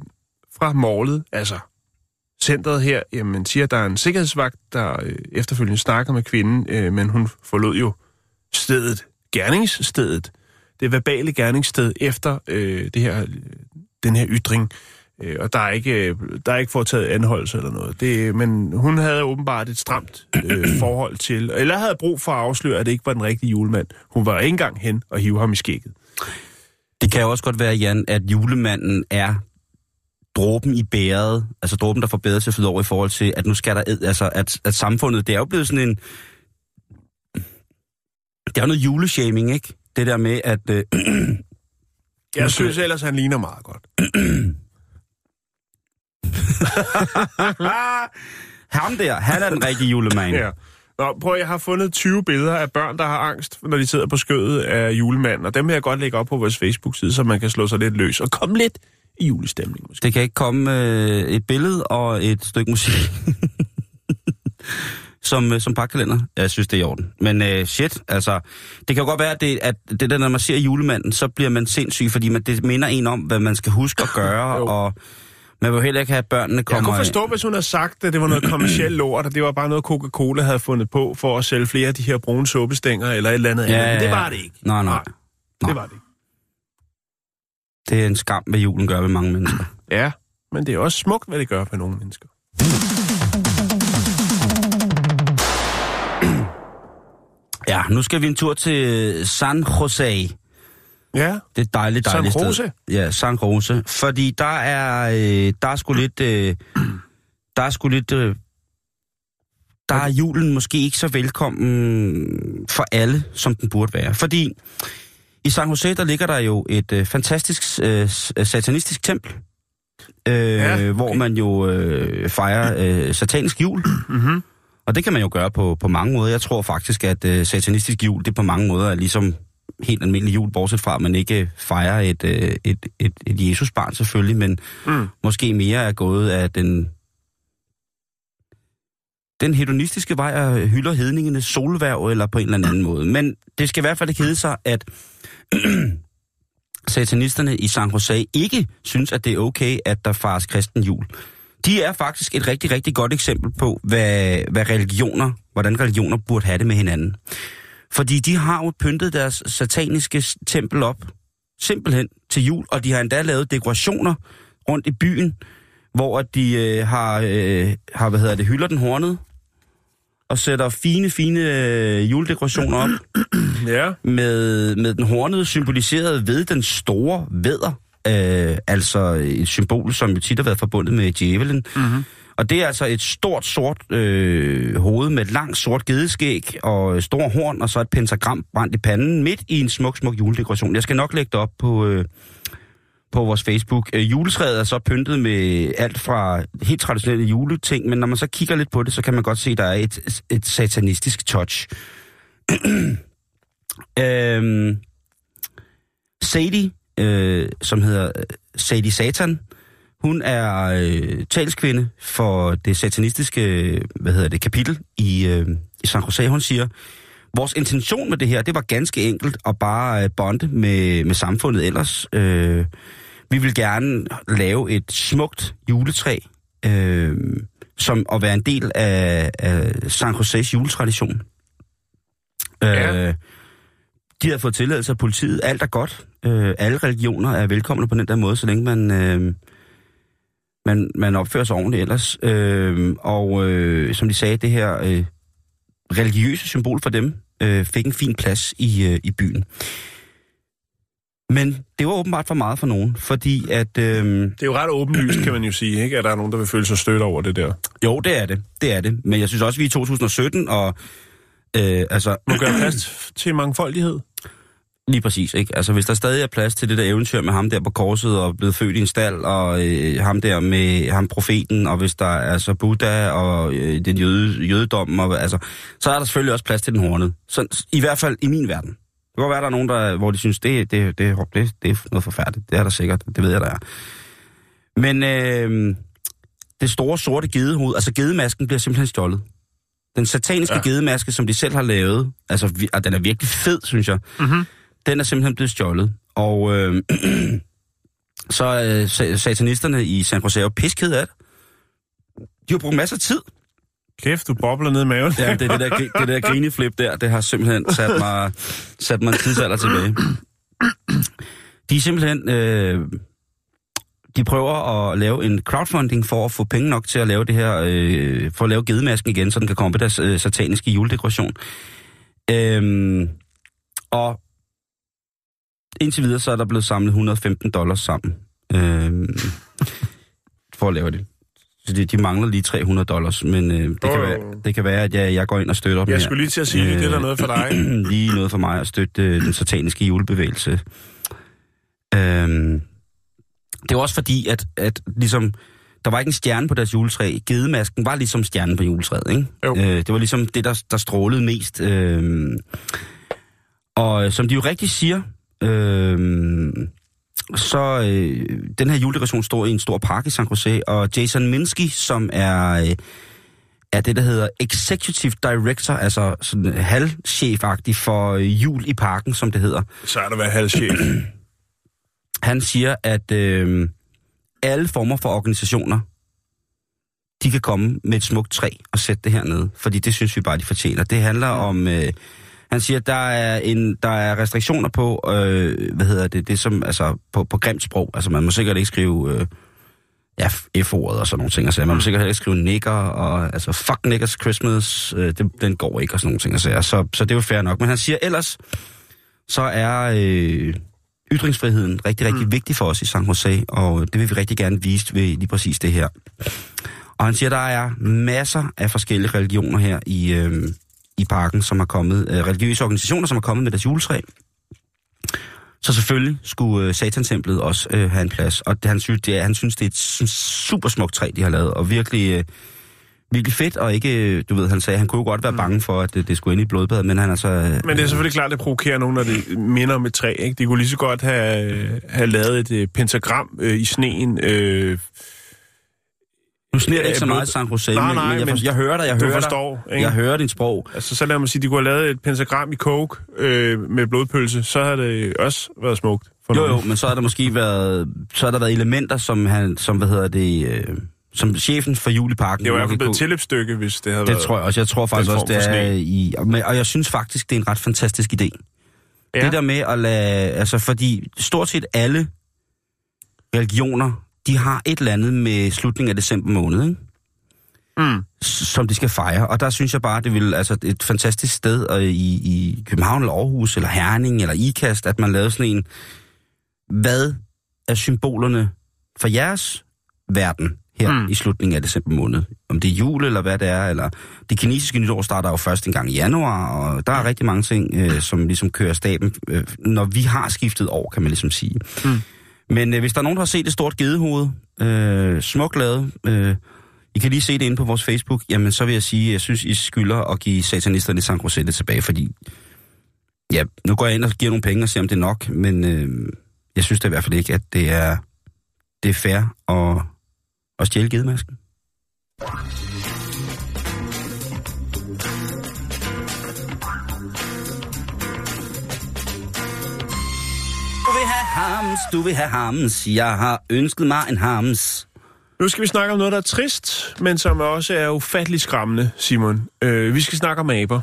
fra målet, altså centret her, jamen, siger, at der er en sikkerhedsvagt, der øh, efterfølgende snakker med kvinden, øh, men hun forlod jo stedet, gerningsstedet, det verbale gerningssted efter øh, det her, den her ytring. Øh, og der er ikke, der er ikke foretaget anholdelse eller noget. Det, men hun havde åbenbart et stramt øh, forhold til, eller havde brug for at afsløre, at det ikke var den rigtige julemand. Hun var ikke engang hen og hive ham i skægget. Det kan jo også godt være, Jan, at julemanden er dråben i bæret, altså dråben, der får bedre til at flyde over i forhold til, at nu skal der, altså at, at samfundet, det er jo blevet sådan en, det er jo noget juleshaming, ikke? Det der med, at, øh, Jeg synes ellers, han ligner meget godt. ham der, han er den rigtige julemand. Ja. Nå, prøv, jeg har fundet 20 billeder af børn, der har angst, når de sidder på skødet af julemanden, og dem vil jeg godt lægge op på vores Facebook-side, så man kan slå sig lidt løs og komme lidt i julestemning måske. Det kan ikke komme øh, et billede og et stykke musik som, øh, som pakkalender. Jeg synes, det er i orden. Men øh, shit, altså, det kan jo godt være, at det, at det der, når man ser julemanden, så bliver man sindssyg, fordi man, det minder en om, hvad man skal huske at gøre, og man vil heller ikke have, at børnene Jeg kommer... kunne forstå, hvis hun havde sagt, at det var noget kommersielt lort, og det var bare noget, Coca-Cola havde fundet på for at sælge flere af de her brune suppestænger eller et eller andet. Ja, andet. Men det var det ikke. Nej, nej. det var det ikke. Det er en skam, hvad julen gør ved mange mennesker. Ja, men det er også smukt, hvad det gør for nogle mennesker. Ja, nu skal vi en tur til San Jose. Ja, Det er dejligt, San dejligt Jose? sted. Ja, San Jose. Fordi der er, øh, der er sgu lidt... Øh, der er sgu lidt... Øh, der er julen måske ikke så velkommen for alle, som den burde være. Fordi i San Jose, der ligger der jo et øh, fantastisk øh, s- satanistisk tempel. Øh, Ja, okay. Hvor man jo øh, fejrer øh, satanisk jul. Mhm. Og det kan man jo gøre på, på mange måder. Jeg tror faktisk, at øh, satanistisk jul, det på mange måder er ligesom helt almindelig jul, bortset fra, at man ikke fejrer et, øh, et, et, et Jesusbarn selvfølgelig, men mm. måske mere er gået af den, den hedonistiske vej og hylder hedningenes solværv eller på en eller anden måde. Men det skal i hvert fald ikke hedde sig, at satanisterne i San Jose ikke synes, at det er okay, at der fares kristen jul. De er faktisk et rigtig, rigtig godt eksempel på, hvad, hvad religioner, hvordan religioner burde have det med hinanden. Fordi de har jo pyntet deres sataniske tempel op, simpelthen til jul, og de har endda lavet dekorationer rundt i byen, hvor de øh, har, øh, har, hvad hedder det, hylder den hornet, og sætter fine, fine øh, juledekorationer op. Ja. Med, med den hornede symboliseret ved den store vædder. Øh, altså et symbol, som jo tit har været forbundet med djævelen. Mm-hmm. Og det er altså et stort sort øh, hoved med et langt sort gedeskæg og øh, stor horn, og så et pentagram brændt i panden midt i en smuk, smuk juledekoration. Jeg skal nok lægge det op på, øh, på vores Facebook. Øh, juletræet er så pyntet med alt fra helt traditionelle juleting, men når man så kigger lidt på det, så kan man godt se, at der er et, et satanistisk touch. øhm, Sadie, øh, som hedder øh, Sadie Satan, hun er øh, talskvinde for det satanistiske hvad hedder det, kapitel i, øh, i San Jose. Hun siger, vores intention med det her, det var ganske enkelt at bare øh, bonde med, med samfundet ellers. Øh, vi vil gerne lave et smukt juletræ, øh, som at være en del af, af San Joses juletradition. Ja. Øh, de har fået tilladelse af politiet. Alt er godt. Øh, alle religioner er velkomne på den der måde, så længe man, øh, man, man opfører sig ordentligt ellers. Øh, og øh, som de sagde, det her øh, religiøse symbol for dem øh, fik en fin plads i, øh, i byen. Men det var åbenbart for meget for nogen, fordi at... Øh, Det er jo ret åbenlyst, kan man jo sige, ikke? at der er nogen, der vil føle sig stødt over det der. jo, det er det. Det er det. Men jeg synes også, vi er i 2017, og... Øh, altså, Må gøre plads til mangfoldighed. Lige præcis, ikke? Altså, hvis der stadig er plads til det der eventyr med ham der på korset og blevet født i en stald, og øh, ham der med ham profeten, og hvis der er altså Buddha og øh, den jøde, jødedom, og, altså, så er der selvfølgelig også plads til den hornede. Så, I hvert fald i min verden. Det kan godt være, der er nogen, der, hvor de synes, det, det, det, det, det er noget forfærdeligt. Det er der sikkert. Det ved jeg, der er. Men øh, det store sorte gedehoved, altså gedemasken bliver simpelthen stjålet. Den sataniske ja. Gedemaske, som de selv har lavet, altså og den er virkelig fed, synes jeg, Mm-hmm. Den er simpelthen blevet stjålet. Og øh, så øh, satanisterne i San Jose er jo piskede af det. De har brugt masser af tid. Kæft, du bobler ned i maven. Ja, det, er det, der, det der grineflip der, det har simpelthen sat mig, sat mig en tidsalder tilbage. De er simpelthen... Øh, de prøver at lave en crowdfunding for at få penge nok til at lave det her, øh, for at lave gedemasken igen, så den kan komme på deres øh, sataniske juledekoration. Øhm, og indtil videre så er der blevet samlet 115 dollars sammen øhm, for at lave det. Så de, de mangler lige 300 dollars, men øh, det, kan Åh. være, det kan være, at jeg, jeg går ind og støtter dem Jeg her. skulle lige til at sige, det er der noget for dig. lige noget for mig at støtte øh, den sataniske julebevægelse. Øhm, det var også fordi, at, at ligesom, der var ikke en stjerne på deres juletræ. Gedemasken var ligesom stjernen på juletræet, ikke? Jo. Øh, det var ligesom det, der, der strålede mest. Øhm, og øh, som de jo rigtig siger, øhm, så øh, den her juledekoration står i en stor park i San Jose, og Jason Minsky, som er... Øh, er det, der hedder Executive Director, altså sådan halvchef-agtig for øh, jul i parken, som det hedder. Så er der været halvchef. Han siger, at øh, alle former for organisationer, de kan komme med et smukt træ og sætte det hernede, fordi det synes vi bare, de fortjener. Det handler om... Øh, han siger, at der er, en, der er restriktioner på, øh, hvad hedder det, det som, altså på, på grimt sprog. Altså man må sikkert ikke skrive øh, ja, F-ordet og sådan nogle ting. Altså, man må sikkert heller ikke skrive nigger, og altså fuck niggers Christmas, øh, det, den går ikke og sådan nogle ting. Altså, så, så det er jo fair nok. Men han siger, ellers så er øh, ytringsfriheden rigtig, rigtig mm. vigtig for os i San Jose, og det vil vi rigtig gerne vise ved lige præcis det her. Og han siger, der er masser af forskellige religioner her i, øh, i parken, som har kommet, øh, religiøse organisationer, som har kommet med deres juletræ. Så selvfølgelig skulle øh, Satantemplet også øh, have en plads. Og det, han, synes, det er, han synes, det er et su- super smukt træ, de har lavet. Og virkelig, øh, virkelig fedt, og ikke, du ved, han sagde, han kunne jo godt være bange for, at det, det skulle ind i blodbad, men han er så... øh, Men det er selvfølgelig klart, at det provokerer nogen, når det minder om et træ. Ikke? De kunne lige så godt have, have lavet et øh, pentagram øh, i sneen. Øh, Nu sner det Øh, ikke så blod- meget San Jose, Nej, nej, men, jeg, men for, jeg hører dig, jeg hører forstår, dig. ikke? Jeg hører din sprog. altså, så lad mig sige, de kunne have lavet et pentagram i coke øh, med blodpølse, så har det også været smukt. For Jo, nogen. jo, men så har der måske været, så har der været elementer, som han, som, hvad hedder det, øh, som chefen for Juleparken... Det var i hvert fald blevet tilløbsstykke, hvis det havde Det været... tror jeg også. Jeg tror faktisk også, det er i... Og jeg synes faktisk, det er en ret fantastisk idé. Ja. Det der med at lade... Altså, fordi stort set alle religioner, de har et eller andet med slutningen af december måned, ikke? Mm. Som de skal fejre. Og der synes jeg bare, det vil altså et fantastisk sted øh, i, i København eller Aarhus eller Herning eller Ikast, at man lavede sådan en, hvad er symbolerne for jeres verden her mm. i slutningen af december måned? Om det er jul eller hvad det er, eller det kinesiske nytår starter jo først en gang i januar, og der er rigtig mange ting, øh, som ligesom kører staben, øh, når vi har skiftet år, kan man ligesom sige. Mm. Men øh, hvis der er nogen, der har set et stort gedehoved, øh, smukt lavet, øh, I kan lige se det inde på vores Facebook, jamen så vil jeg sige, at jeg synes, I skylder at give satanisterne San Rosette tilbage, fordi ja, nu går jeg ind og giver nogle penge og ser, om det er nok, men øh, jeg synes da i hvert fald ikke, at det er, det er fair at, at stjæle gedemasken. Hams, du vil have hams, jeg har ønsket mig en hams. Nu skal vi snakke om noget, der er trist, men som også er ufattelig skræmmende, Simon. Øh, vi skal snakke om aber,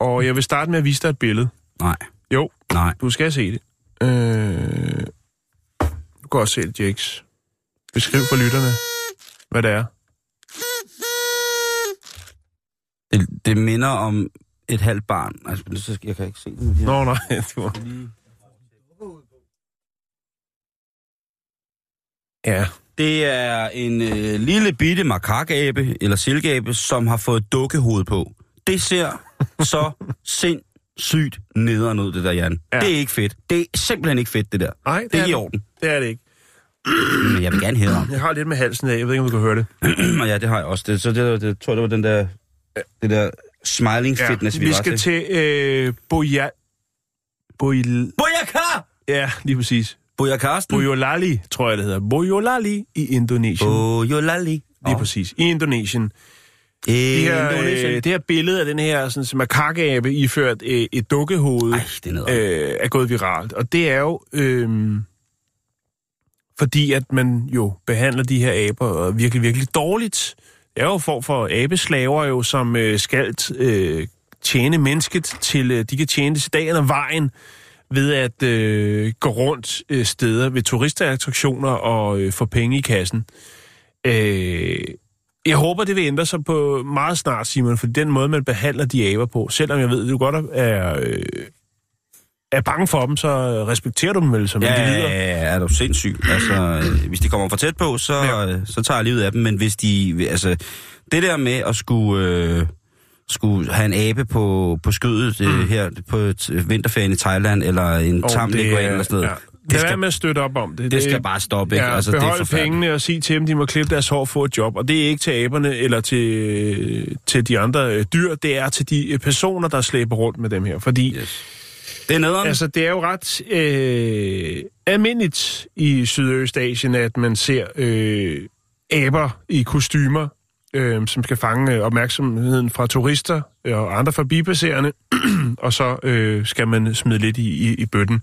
og jeg vil starte med at vise dig et billede. Nej, Jo, nej. du skal se det. Øh, du kan også se det, Jakes. Beskriv for lytterne, hvad det er. Det, det minder om et halvt barn. Altså, jeg kan ikke se det. Nå, nej, det var... Ja, Det er en øh, lille bitte makakabe, eller silkeabe, som har fået dukkehoved på. Det ser så sindssygt nederen ud, det der, Jan. Ja. Ja. Det er ikke fedt. Det er simpelthen ikke fedt, det der. nej, Det er ikke i det. orden. Det er det ikke. Men jeg vil gerne høre om. Jeg har lidt med halsen af, jeg ved ikke, om du kan høre det. Ja, det har jeg også. Det, så det, det, det tror jeg, det var den der, det der smiling fitness, vi, vi var skal til. til øh, Boja... Bojl... Boyaka! Ja, lige præcis. Boja Karsten. Bojolali, tror jeg, det hedder. Bojolali i Indonesien. Bojolali. Lige præcis. I Indonesien. Det Det her, øh, det her billede af den her sådan, makakabe iført øh, et dukkehoved Ej, det er øh, er gået viralt. Og det er jo øh, fordi, at man jo behandler de her aber virkelig, virkelig dårligt. Det er jo en form for abeslaver jo, som øh, skal øh, tjene mennesket til, øh, de kan tjene det til dagen og vejen ved at øh, gå rundt øh, steder ved turistattraktioner og øh, få penge i kassen. Øh, jeg håber, det vil ændre sig på meget snart, Simon, for den måde, man behandler de aber på, selvom jeg ved, at du godt er, øh, er bange for dem, så respekterer du dem vel som Ja, individer. ja, ja, er du sindssyg. Altså, øh, hvis de kommer for tæt på, så, Ja. ja. så tager jeg livet af dem. Men hvis de... Altså, det der med at skulle, øh, skulle have en abe på, på skødet mm. øh, her på et øh, vinterferien i Thailand, eller en Og tam det er- eller sådan noget, ja. det, Lad skal, med at støtte op om det. det skal bare stoppe, ikke? Ja, altså, det er behold pengene og sig til dem, de må klippe deres hår og få et job. Og det er ikke til aberne eller til, til de andre øh, dyr, det er til de øh, personer, der slæber rundt med dem her. Fordi Yes. Det er nederen. Altså, det er jo ret øh, almindeligt i Sydøstasien, at man ser øh, aber i kostymer, øh, som skal fange øh, opmærksomheden fra turister og andre forbipasserende, og så øh, skal man smide lidt i, i, i bøtten.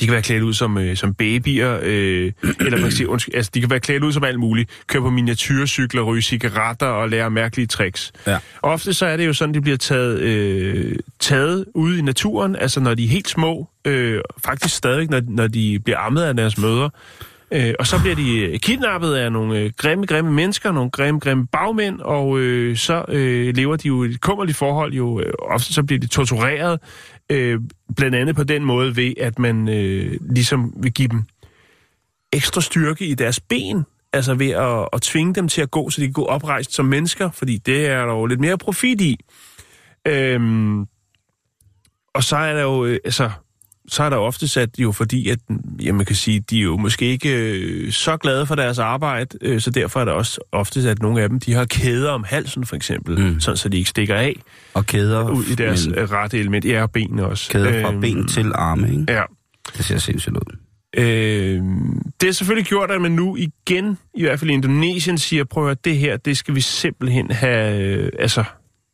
De kan være klædt ud som, øh, som babyer, øh, eller kan sige, undskyld, altså, de kan være klædt ud som alt muligt. Køre på miniatyrcykler, ryge cigaretter og lære mærkelige tricks. Ja. Ofte så er det jo sådan, de bliver taget, øh, taget ude i naturen, altså når de er helt små, øh, faktisk stadig, når, når de bliver ammet af deres mødre. Øh, og så bliver de øh, kidnappet af nogle øh, grimme, grimme mennesker, nogle grimme, grimme bagmænd, og øh, så øh, lever de jo i et kummerligt forhold. Jo, øh, ofte så bliver de tortureret, øh, blandt andet på den måde ved, at man øh, ligesom vil give dem ekstra styrke i deres ben, altså ved at, at tvinge dem til at gå, så de kan gå oprejst som mennesker, fordi det er der jo lidt mere profit i. Øhm, og så er der jo, øh, altså, så er der ofte sat jo fordi, at ja, man kan sige, de er jo måske ikke øh, så glade for deres arbejde, øh, så derfor er der også ofte at nogle af dem, de har kæder om halsen for eksempel, mm. sådan så de ikke stikker af Og kæder, ud i deres men øh, rette element. Ja, og ben også. kæder fra Øhm, ben til arme, ikke? Ja. Det ser sindssygt ud. Øh, det har selvfølgelig gjort, at man nu igen, i hvert fald i Indonesien, siger, prøv at det her, det skal vi simpelthen have, øh, altså,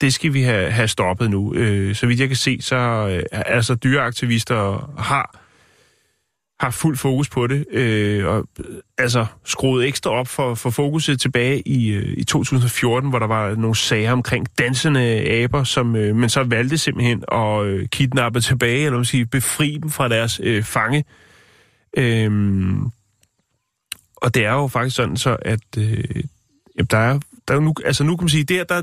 det skal vi have, have stoppet nu. Øh, så vidt jeg kan se, så øh, altså dyreaktivister har har fuld fokus på det, øh, og øh, altså skruet ekstra op for, for fokuset tilbage i, øh, i 2014, hvor der var nogle sager omkring dansende aber, som øh, man så valgte simpelthen at øh, kidnappe tilbage, eller man sige, befri dem fra deres øh, fange. Øh, og det er jo faktisk sådan så, at øh, jamen, der er, der er jo nu, altså nu kan man sige, der, der,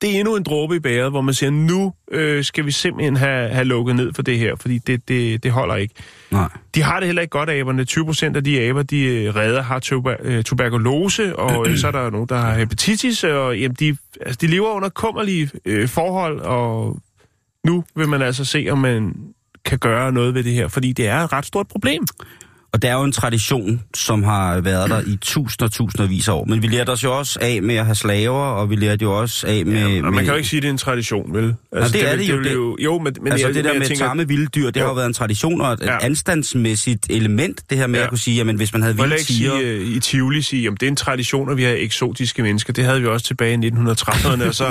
det er endnu en dråbe i bæret, hvor man siger, nu øh, skal vi simpelthen have, have lukket ned for det her, fordi det, det, det holder ikke. Nej. De har det heller ikke godt, aberne. 20 procent af de aber, de øh, redder, har tuber, øh, tuberkulose, og øh, så er der nogen, der har hepatitis, og jamen, de, altså, de lever under kummerlige øh, forhold, og nu vil man altså se, om man kan gøre noget ved det her, fordi det er et ret stort problem. Og det er jo en tradition, som har været der i tusinder og tusindvis af år. Men vi lærte os jo også af med at have slaver, og vi lærte jo også af med... Ja, man med, kan jo ikke sige, at det er en tradition, vel? det er vil- det jo, det- jo men, men altså jeg, det der jeg med tænker, tamme vilde dyr, det Jo. har jo været en tradition og et Ja. anstandsmæssigt element, det her med Ja. at kunne sige, jamen hvis man havde vilde ikke sige tiger... uh, i Tivoli, sige, om det er en tradition, at vi har eksotiske mennesker. Det havde vi også tilbage i 1930'erne, og så,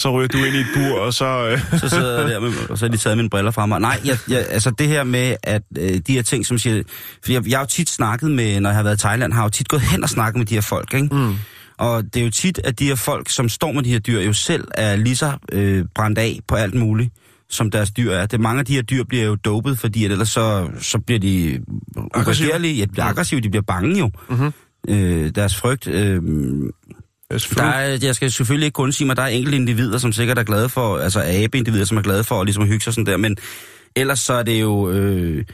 så ryger du ind i et bur, og så... Uh, så sidder jeg der, med, og så har de taget mine briller fra mig. Nej, jeg, jeg, altså det her med, at øh, de her ting, som siger... Fordi jeg, jeg har jo tit snakket med, når jeg har været i Thailand, har jeg jo tit gået hen og snakket med de her folk, ikke? Mm. Og det er jo tit, at de her folk, som står med de her dyr, jo selv er lige så øh, brændt af på alt muligt, som deres dyr er. Det, mange af de her dyr bliver jo dopet, fordi at ellers så, så bliver de uregerlige. Ja, de bliver aggressive, de bliver bange jo. Mm-hmm. Øh, deres frygt... Øh, der er, jeg skal selvfølgelig ikke kun sige mig, der er enkelte individer, som sikkert er glade for, altså abeindivider, som er glade for at ligesom hygge sig sådan der, men ellers så er det jo, øh,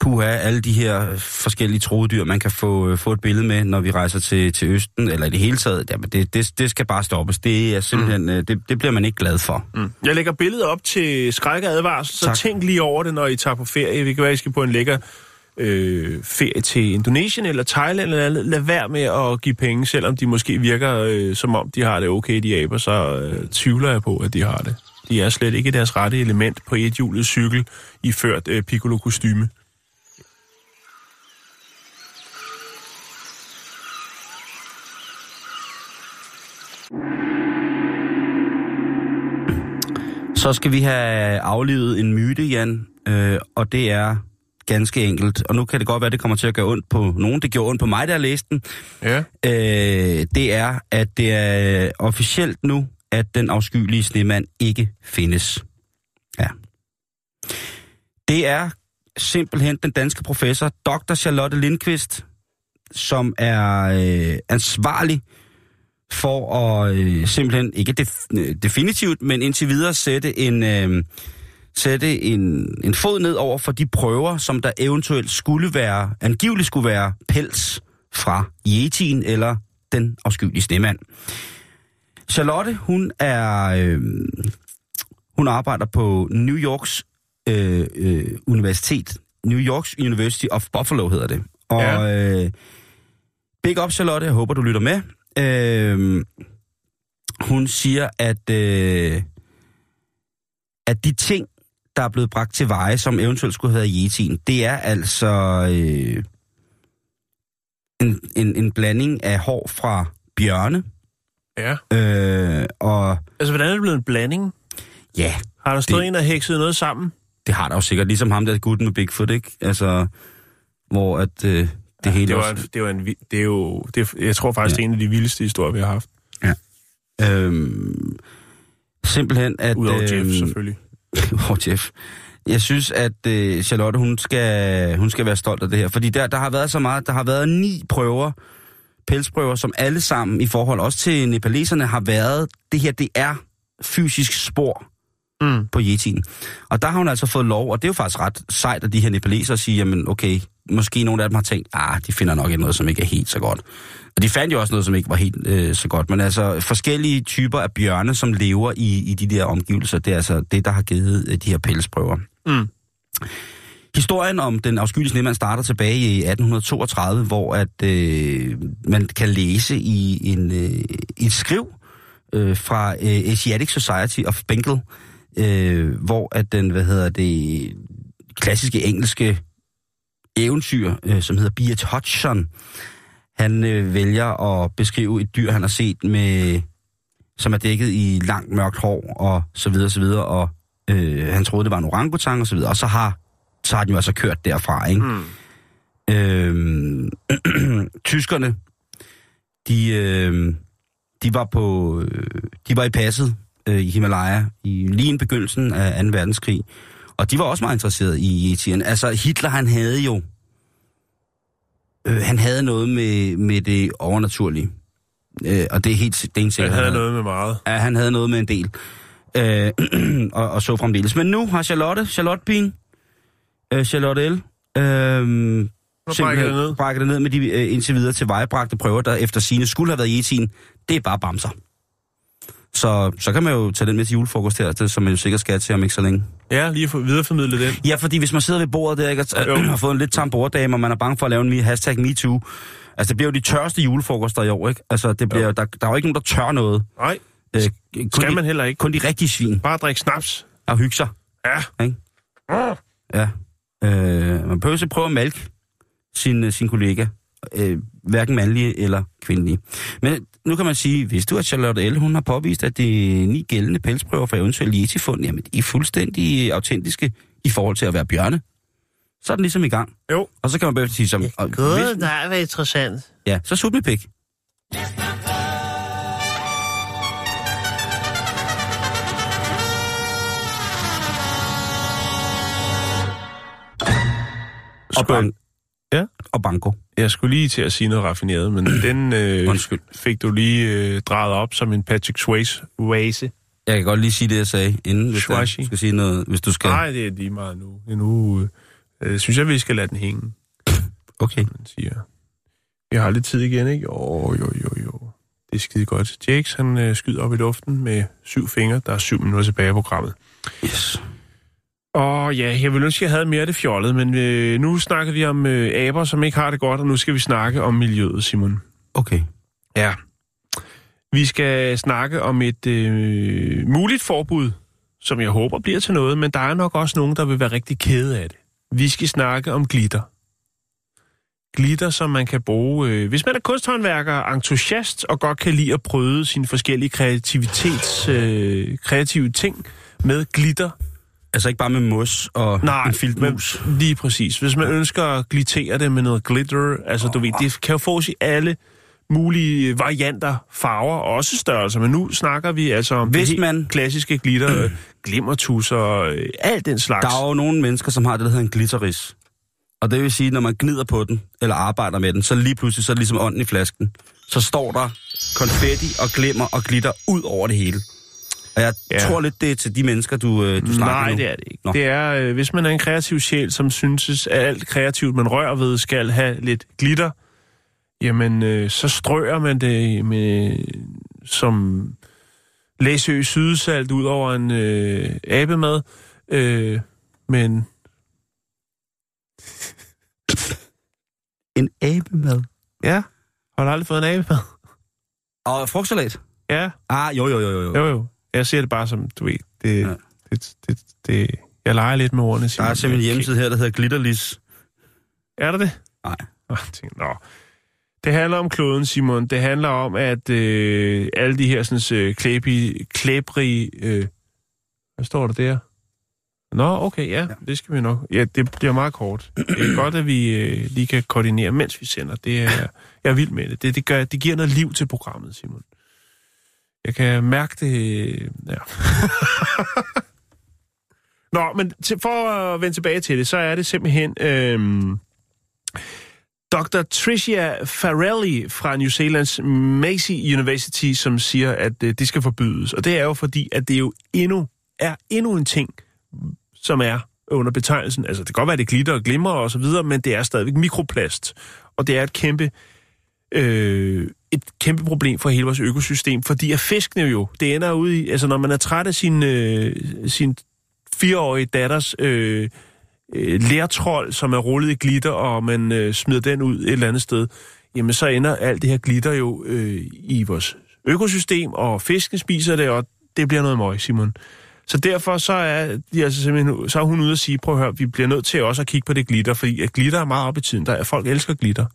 puha, alle de her forskellige troedyr, man kan få, øh, få et billede med, når vi rejser til, til Østen, eller i det hele taget, jamen det, det, det skal bare stoppes. Det er simpelthen, mm. det, det bliver man ikke glad for. Mm. Jeg lægger billedet op til skræk og advarsel, så Tak. tænk lige over det, når I tager på ferie. Vi kan være, I skal på en lækker øh, ferie til Indonesien eller Thailand eller andet. Lad være med at give penge, selvom de måske virker øh, som om, de har det okay, de aber, så øh, tvivler jeg på, at de har det. De er slet ikke deres rette element på et hjulet cykel i ført øh, piccolo-kostyme. Så skal vi have aflevet en myte, Jan, øh, og det er ganske enkelt. Og nu kan det godt være, at det kommer til at gøre ondt på nogen. Det gjorde ondt på mig, der læste den. Ja. Øh, det er, at det er officielt nu, at den afskyelige snemand ikke findes. Ja. Det er simpelthen den danske professor, Dr. Charlotte Lindqvist, som er øh, ansvarlig for at øh, simpelthen, ikke def- øh, definitivt, men indtil videre sætte en, øh, sætte en, en fod ned over for de prøver, som der eventuelt skulle være, angiveligt skulle være pels fra Yetien eller den afskyelige snemand. Charlotte, hun er, øh, hun arbejder på New Yorks øh, øh, universitet. New Yorks University of Buffalo hedder det. Og Ja. øh, big up Charlotte, jeg håber du lytter med. Øh, hun siger, at, øh, at de ting, der er blevet bragt til veje, som eventuelt skulle have været Yetien, det er altså øh, en, en, en blanding af hår fra bjørne, Ja. øh, og Altså, hvordan er det blevet en blanding? ja, Har der stået Det- en og hekset noget sammen? det har der jo sikkert, ligesom ham der gutten med Bigfoot, ikke? Altså, hvor at øh, det hele Det, var, også... det, var en, det er jo, det jeg tror faktisk, Ja. ja. det er en af de vildeste historier, vi har haft. Øhm, simpelthen at... Udover Jeff, øhm, selvfølgelig. Udover Jeff. Jeg synes, at øh, Charlotte, hun skal, hun skal være stolt af det her. Fordi der, der har været så meget, der har været ni prøver, pelsprøver, som alle sammen i forhold også til nepaleserne har været, det her, det er fysisk spor Mm. på Yetien. Og der har hun altså fået lov, og det er jo faktisk ret sejt, at de her nepalesere siger, jamen okay, måske nogle af dem har tænkt, ah, de finder nok noget, som ikke er helt så godt. Og de fandt jo også noget, som ikke var helt øh, så godt. Men altså forskellige typer af bjørne, som lever i, i de der omgivelser, det er altså det, der har givet øh, de her pelsprøver. Mm. Historien om den afskyelige snemand starter tilbage i 1832, hvor at øh, man kan læse i en øh, et skriv øh, fra øh, Asiatic Society of Bengal, øh, hvor at den, hvad hedder det, klassiske engelske eventyr, øh, som hedder Beat Hodgson, han øh, vælger at beskrive et dyr, han har set med, som er dækket i langt mørkt hår og så videre, så videre, og øh, han troede, det var en orangutang og så videre, og så har, så har den jo altså kørt derfra, ikke? Mm. Øh, tyskerne, de, øh, de var på, øh, de var i passet øh, i Himalaya i lige i begyndelsen af 2. verdenskrig, og de var også meget interesserede i Yeti'en. Altså, Hitler, han havde jo... Øh, han havde noget med, med det overnaturlige. Øh, og det er helt det er Han sikkert. havde noget med meget. Ja, han havde noget med en del. Øh, og, og så fremdeles. Men nu har Charlotte, Charlotte Pien, øh, Charlotte L., øh, brækker det ned. brækker det ned med de øh, indtil videre til vejebragte prøver, der efter sine skulle have været i Yeti'en. Det er bare bamser. Så, så kan man jo tage den med til julefrokost her, det, som man jo sikkert skal til om ikke så længe. Ja, lige for videreformidle den. Ja, fordi hvis man sidder ved bordet der, ikke, og har fået en lidt tam borddame, og man er bange for at lave en me- hashtag MeToo, altså det bliver jo de tørste julefrokoster i år, ikke? Altså det bliver, jo. der, der er jo ikke nogen, der tør noget. Nej, Øh, kun skal de, man heller ikke. Kun de rigtige svin Bare drikke snaps. og hygge sig. Ja. Ikke? Ja. Øh, man behøver så prøve at malke sin, øh, sin kollega. Øh, hverken mandlige eller kvindelige. Men nu kan man sige, hvis du at Charlotte L. hun har påvist, at det ni gældende pelsprøver for eventuelt yeti-fund, jamen de er fuldstændig autentiske i forhold til at være bjørne. Så er den ligesom i gang. Jo. Og så kan man bagefter sige som... og hvis- nej, hvad interessant. Ja, så sut med pik. Og. Ja. og banko. Jeg skulle lige til at sige noget raffineret, men den øh, Undskyld. fik du lige øh, drejet op som en Patrick Swayze. Wase. Jeg kan godt lige sige det, jeg sagde inden, hvis du Schwashi. skal sige noget, hvis du skal... Nej, det er lige meget nu. Nu øh, synes jeg, vi skal lade den hænge, Okay. man siger. Vi har lidt tid igen, ikke? Jo, jo, jo, jo. Det er skide godt. Jakes, han øh, skyder op i luften med syv fingre. Der er syv minutter tilbage i programmet. Yes. Og ja, jeg ville ønske, jeg havde mere af det fjollet, men øh, nu snakker vi om øh, aber, som ikke har det godt, og nu skal vi snakke om miljøet, Simon. Okay. Ja. Vi skal snakke om et øh, muligt forbud, som jeg håber bliver til noget, men der er nok også nogen, der vil være rigtig kede af det. Vi skal snakke om glitter. Glitter, som man kan bruge, øh, hvis man er kunsthåndværker, entusiast og godt kan lide at prøve sine forskellige kreativitets, øh, kreative ting med glitter. Altså ikke bare med mos og Nej, en filtmus. men lige præcis. Hvis man ønsker at glittere det med noget glitter, altså du ved, det kan jo fås i alle mulige varianter, farver og også størrelser, men nu snakker vi altså om Hvis man- klassiske glitter, øh, glimmertusser, øh, alt den slags. Der er jo nogle mennesker, som har det, der hedder en glitteris. Og det vil sige, når man gnider på den, eller arbejder med den, så lige pludselig, så er det ligesom ånden i flasken. Så står der konfetti og glimmer og glitter ud over det hele. Og jeg Ja. tror lidt, det er til de mennesker, du, øh, du snakker Nej, nu. det er det ikke. Nå. Det er, øh, hvis man er en kreativ sjæl, som synes, at alt kreativt, man rører ved, skal have lidt glitter, jamen, øh, så strøger man det med, som læsø sydsalt ud over en øh, abemad. Øh, men En abemad. ja, har du aldrig fået en abemad? Og frugtsalat. Ja, Ah, jo, jo, jo, jo. jo jo. Jeg ser det bare som, du ved, det, Ja. det, det, det, jeg leger lidt med ordene. Der er Simon. simpelthen en hjemmeside her, der hedder Glitterlis. Er der det? Nej. Nå. Det handler om kloden, Simon. Det handler om, at øh, alle de her sådan, øh, klæbi, klæbrige... Øh, hvad står der der? Nå, okay, ja, ja, det skal vi nok. Ja, det bliver meget kort. Det er godt, at vi øh, lige kan koordinere, mens vi sender. Det er, jeg er vild med det. Det, det, gør, det giver noget liv til programmet, Simon. Jeg kan mærke det... Ja. Nå, men til, for at vende tilbage til det, så er det simpelthen... Øhm, Dr. Tricia Farrelly fra New Zealands Massey University, som siger, at øh, det skal forbydes. Og det er jo fordi, at det jo endnu er endnu en ting, som er under betegnelsen, altså det kan godt være, at det glitter og glimmer og så videre, men det er stadigvæk mikroplast. Og det er et kæmpe, øh, et kæmpe problem for hele vores økosystem, fordi at fiskene jo, det ender ud i, altså når man er træt af sin, øh, sin fireårige datters øh, øh, lærtrold, som er rullet i glitter, og man øh, smider den ud et eller andet sted, jamen så ender alt det her glitter jo øh, i vores økosystem, og fisken spiser det, og det bliver noget møg, Simon. Så derfor så er, de altså simpelthen, så er hun ude at sige, prøv at høre, vi bliver nødt til også at kigge på det glitter, fordi at glitter er meget op i tiden. Der er, folk elsker glitter.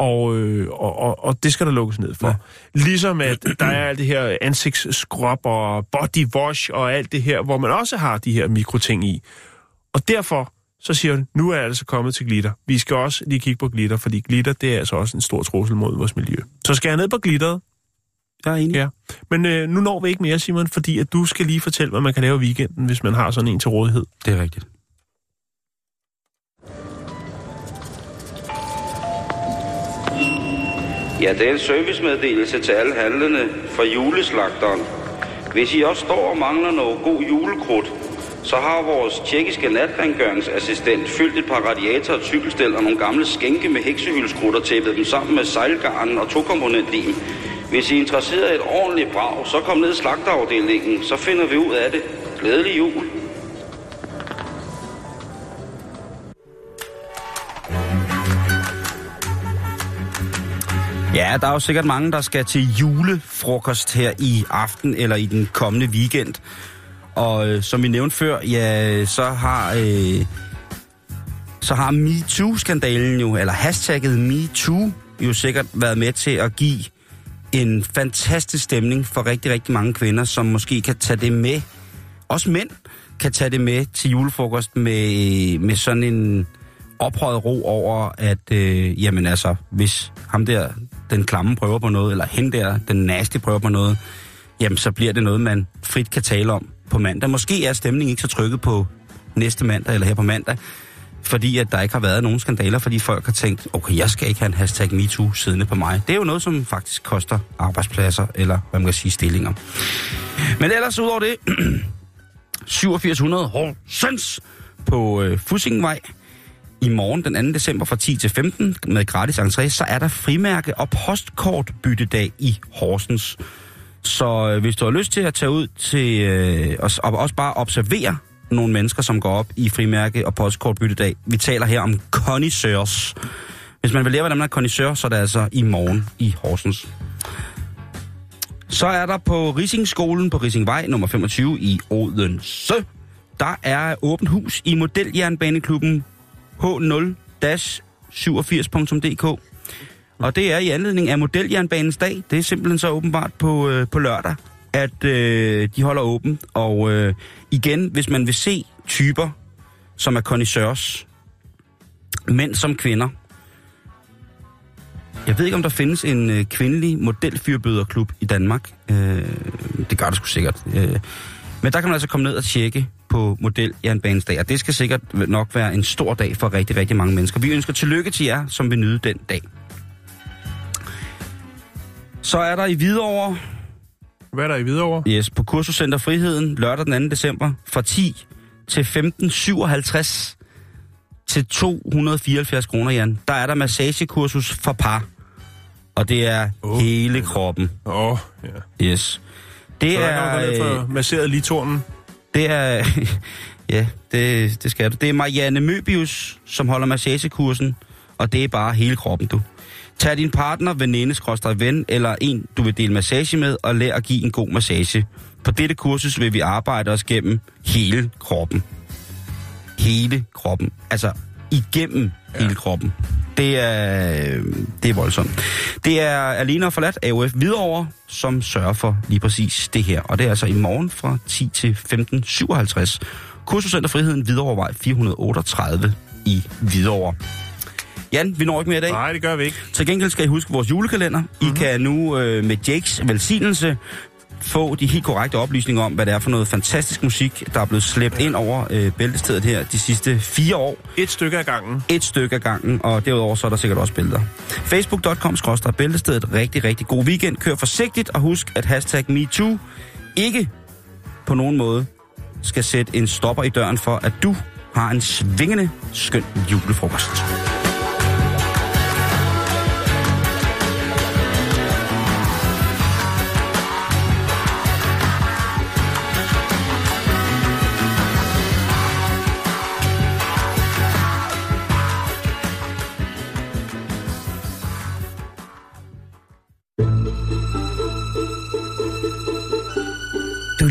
Og, øh, og, og, og det skal der lukkes ned for. Ja. Ligesom at der er alt det her ansigtsskrub og body wash og alt det her, hvor man også har de her mikroting i. Og derfor så siger hun, nu er jeg altså kommet til glitter. Vi skal også lige kigge på glitter, fordi glitter, det er altså også en stor trussel mod vores miljø. Så skal jeg ned på glitteret. Jeg er enig. Ja. Men øh, nu når vi ikke mere, Simon, fordi at du skal lige fortælle, hvad man kan lave i weekenden, hvis man har sådan en til rådighed. Det er rigtigt. Ja, det er en servicemeddelelse til alle handlende fra juleslagteren. Hvis I også står og mangler noget god julekrudt, så har vores tjekkiske natrengøringsassistent fyldt et par radiator og cykelstel og nogle gamle skænke med heksehyldskrudt og tæppet dem sammen med sejlgarnen og tokomponentlim. Hvis I er interesseret i et ordentligt brag, så kom ned i slagterafdelingen, så finder vi ud af det. Glædelig jul. Mm-hmm. Ja, der er jo sikkert mange, der skal til julefrokost her i aften eller i den kommende weekend. Og øh, som vi nævnte før, ja, så har... Øh, så har MeToo-skandalen jo, eller hashtagget MeToo, jo sikkert været med til at give en fantastisk stemning for rigtig, rigtig mange kvinder, som måske kan tage det med. Også mænd kan tage det med til julefrokost med, med sådan en ophøjet ro over, at øh, jamen altså, hvis ham der, den klamme prøver på noget, eller hen der, den nasty prøver på noget, jamen så bliver det noget, man frit kan tale om på mandag. Måske er stemningen ikke så trykket på næste mandag, eller her på mandag, fordi at der ikke har været nogen skandaler, fordi folk har tænkt, okay, jeg skal ikke have en hashtag MeToo siddende på mig. Det er jo noget, som faktisk koster arbejdspladser, eller hvad man kan sige, stillinger. Men ellers udover det, 8700 Horsens på øh, Fussingvej i morgen den 2. december fra 10 til 15 med gratis entré, så er der frimærke- og postkortbyttedag i Horsens. Så øh, hvis du har lyst til at tage ud til øh, og, og også bare observere nogle mennesker, som går op i frimærke- og postkortbyttedag. Vi taler her om connoisseurs. Hvis man vil lære, hvordan man er connoisseur, så er det altså i morgen i Horsens. Så er der på Risingskolen på Risingvej nummer 25 i Odense. Der er åbent hus i modeljernbaneklubben H0-87.dk. Og det er i anledning af modeljernbanens dag. Det er simpelthen så åbenbart på, øh, på lørdag, at øh, de holder åben. Og øh, igen, hvis man vil se typer, som er connoisseurs, mænd som kvinder. Jeg ved ikke, om der findes en øh, kvindelig modelfyrbøderklub i Danmark. Øh, det gør der sgu sikkert. Øh, men der kan man altså komme ned og tjekke på model Jernbanens dag, og det skal sikkert nok være en stor dag for rigtig, rigtig mange mennesker. Vi ønsker tillykke til jer, som vil nyde den dag. Så er der i Hvidovre, Hvad er der i Hvidovre? yes, på Kursuscenter Friheden, lørdag den 2. december, fra 10 til 15.57 til 274 kroner, Jan. Der er der massagekursus for par, og det er oh, hele kroppen. Åh, oh, ja. Yes. Det Så er der øh, for masseret lige tornen. det er, ja, det, det skal du. Det er Marianne Møbius, som holder massagekursen, og det er bare hele kroppen, du. Tag din partner, veninde, ven, eller en, du vil dele massage med, og lær at give en god massage. På dette kursus vil vi arbejde os gennem hele kroppen. Hele kroppen. Altså, igennem ja. hele kroppen. Det er, det er voldsomt. Det er alene og forladt AOF Hvidovre, som sørger for lige præcis det her. Og det er altså i morgen fra 10 til 15.57. Kursuscenter Friheden Hvidovrevej 438 i Hvidovre. Jan, vi når ikke mere i dag. Nej, det gør vi ikke. Til gengæld skal I huske vores julekalender. Mm-hmm. I kan nu øh, med Jakes velsignelse få de helt korrekte oplysninger om, hvad det er for noget fantastisk musik, der er blevet slæbt ind over øh, bæltestedet her de sidste fire år. Et stykke af gangen. Et stykke af gangen, og derudover så er der sikkert også billeder. Facebook.com skråstrej bæltestedet. Rigtig, rigtig god weekend. Kør forsigtigt, og husk at hashtag MeToo ikke på nogen måde skal sætte en stopper i døren for, at du har en svingende, skøn julefrokost.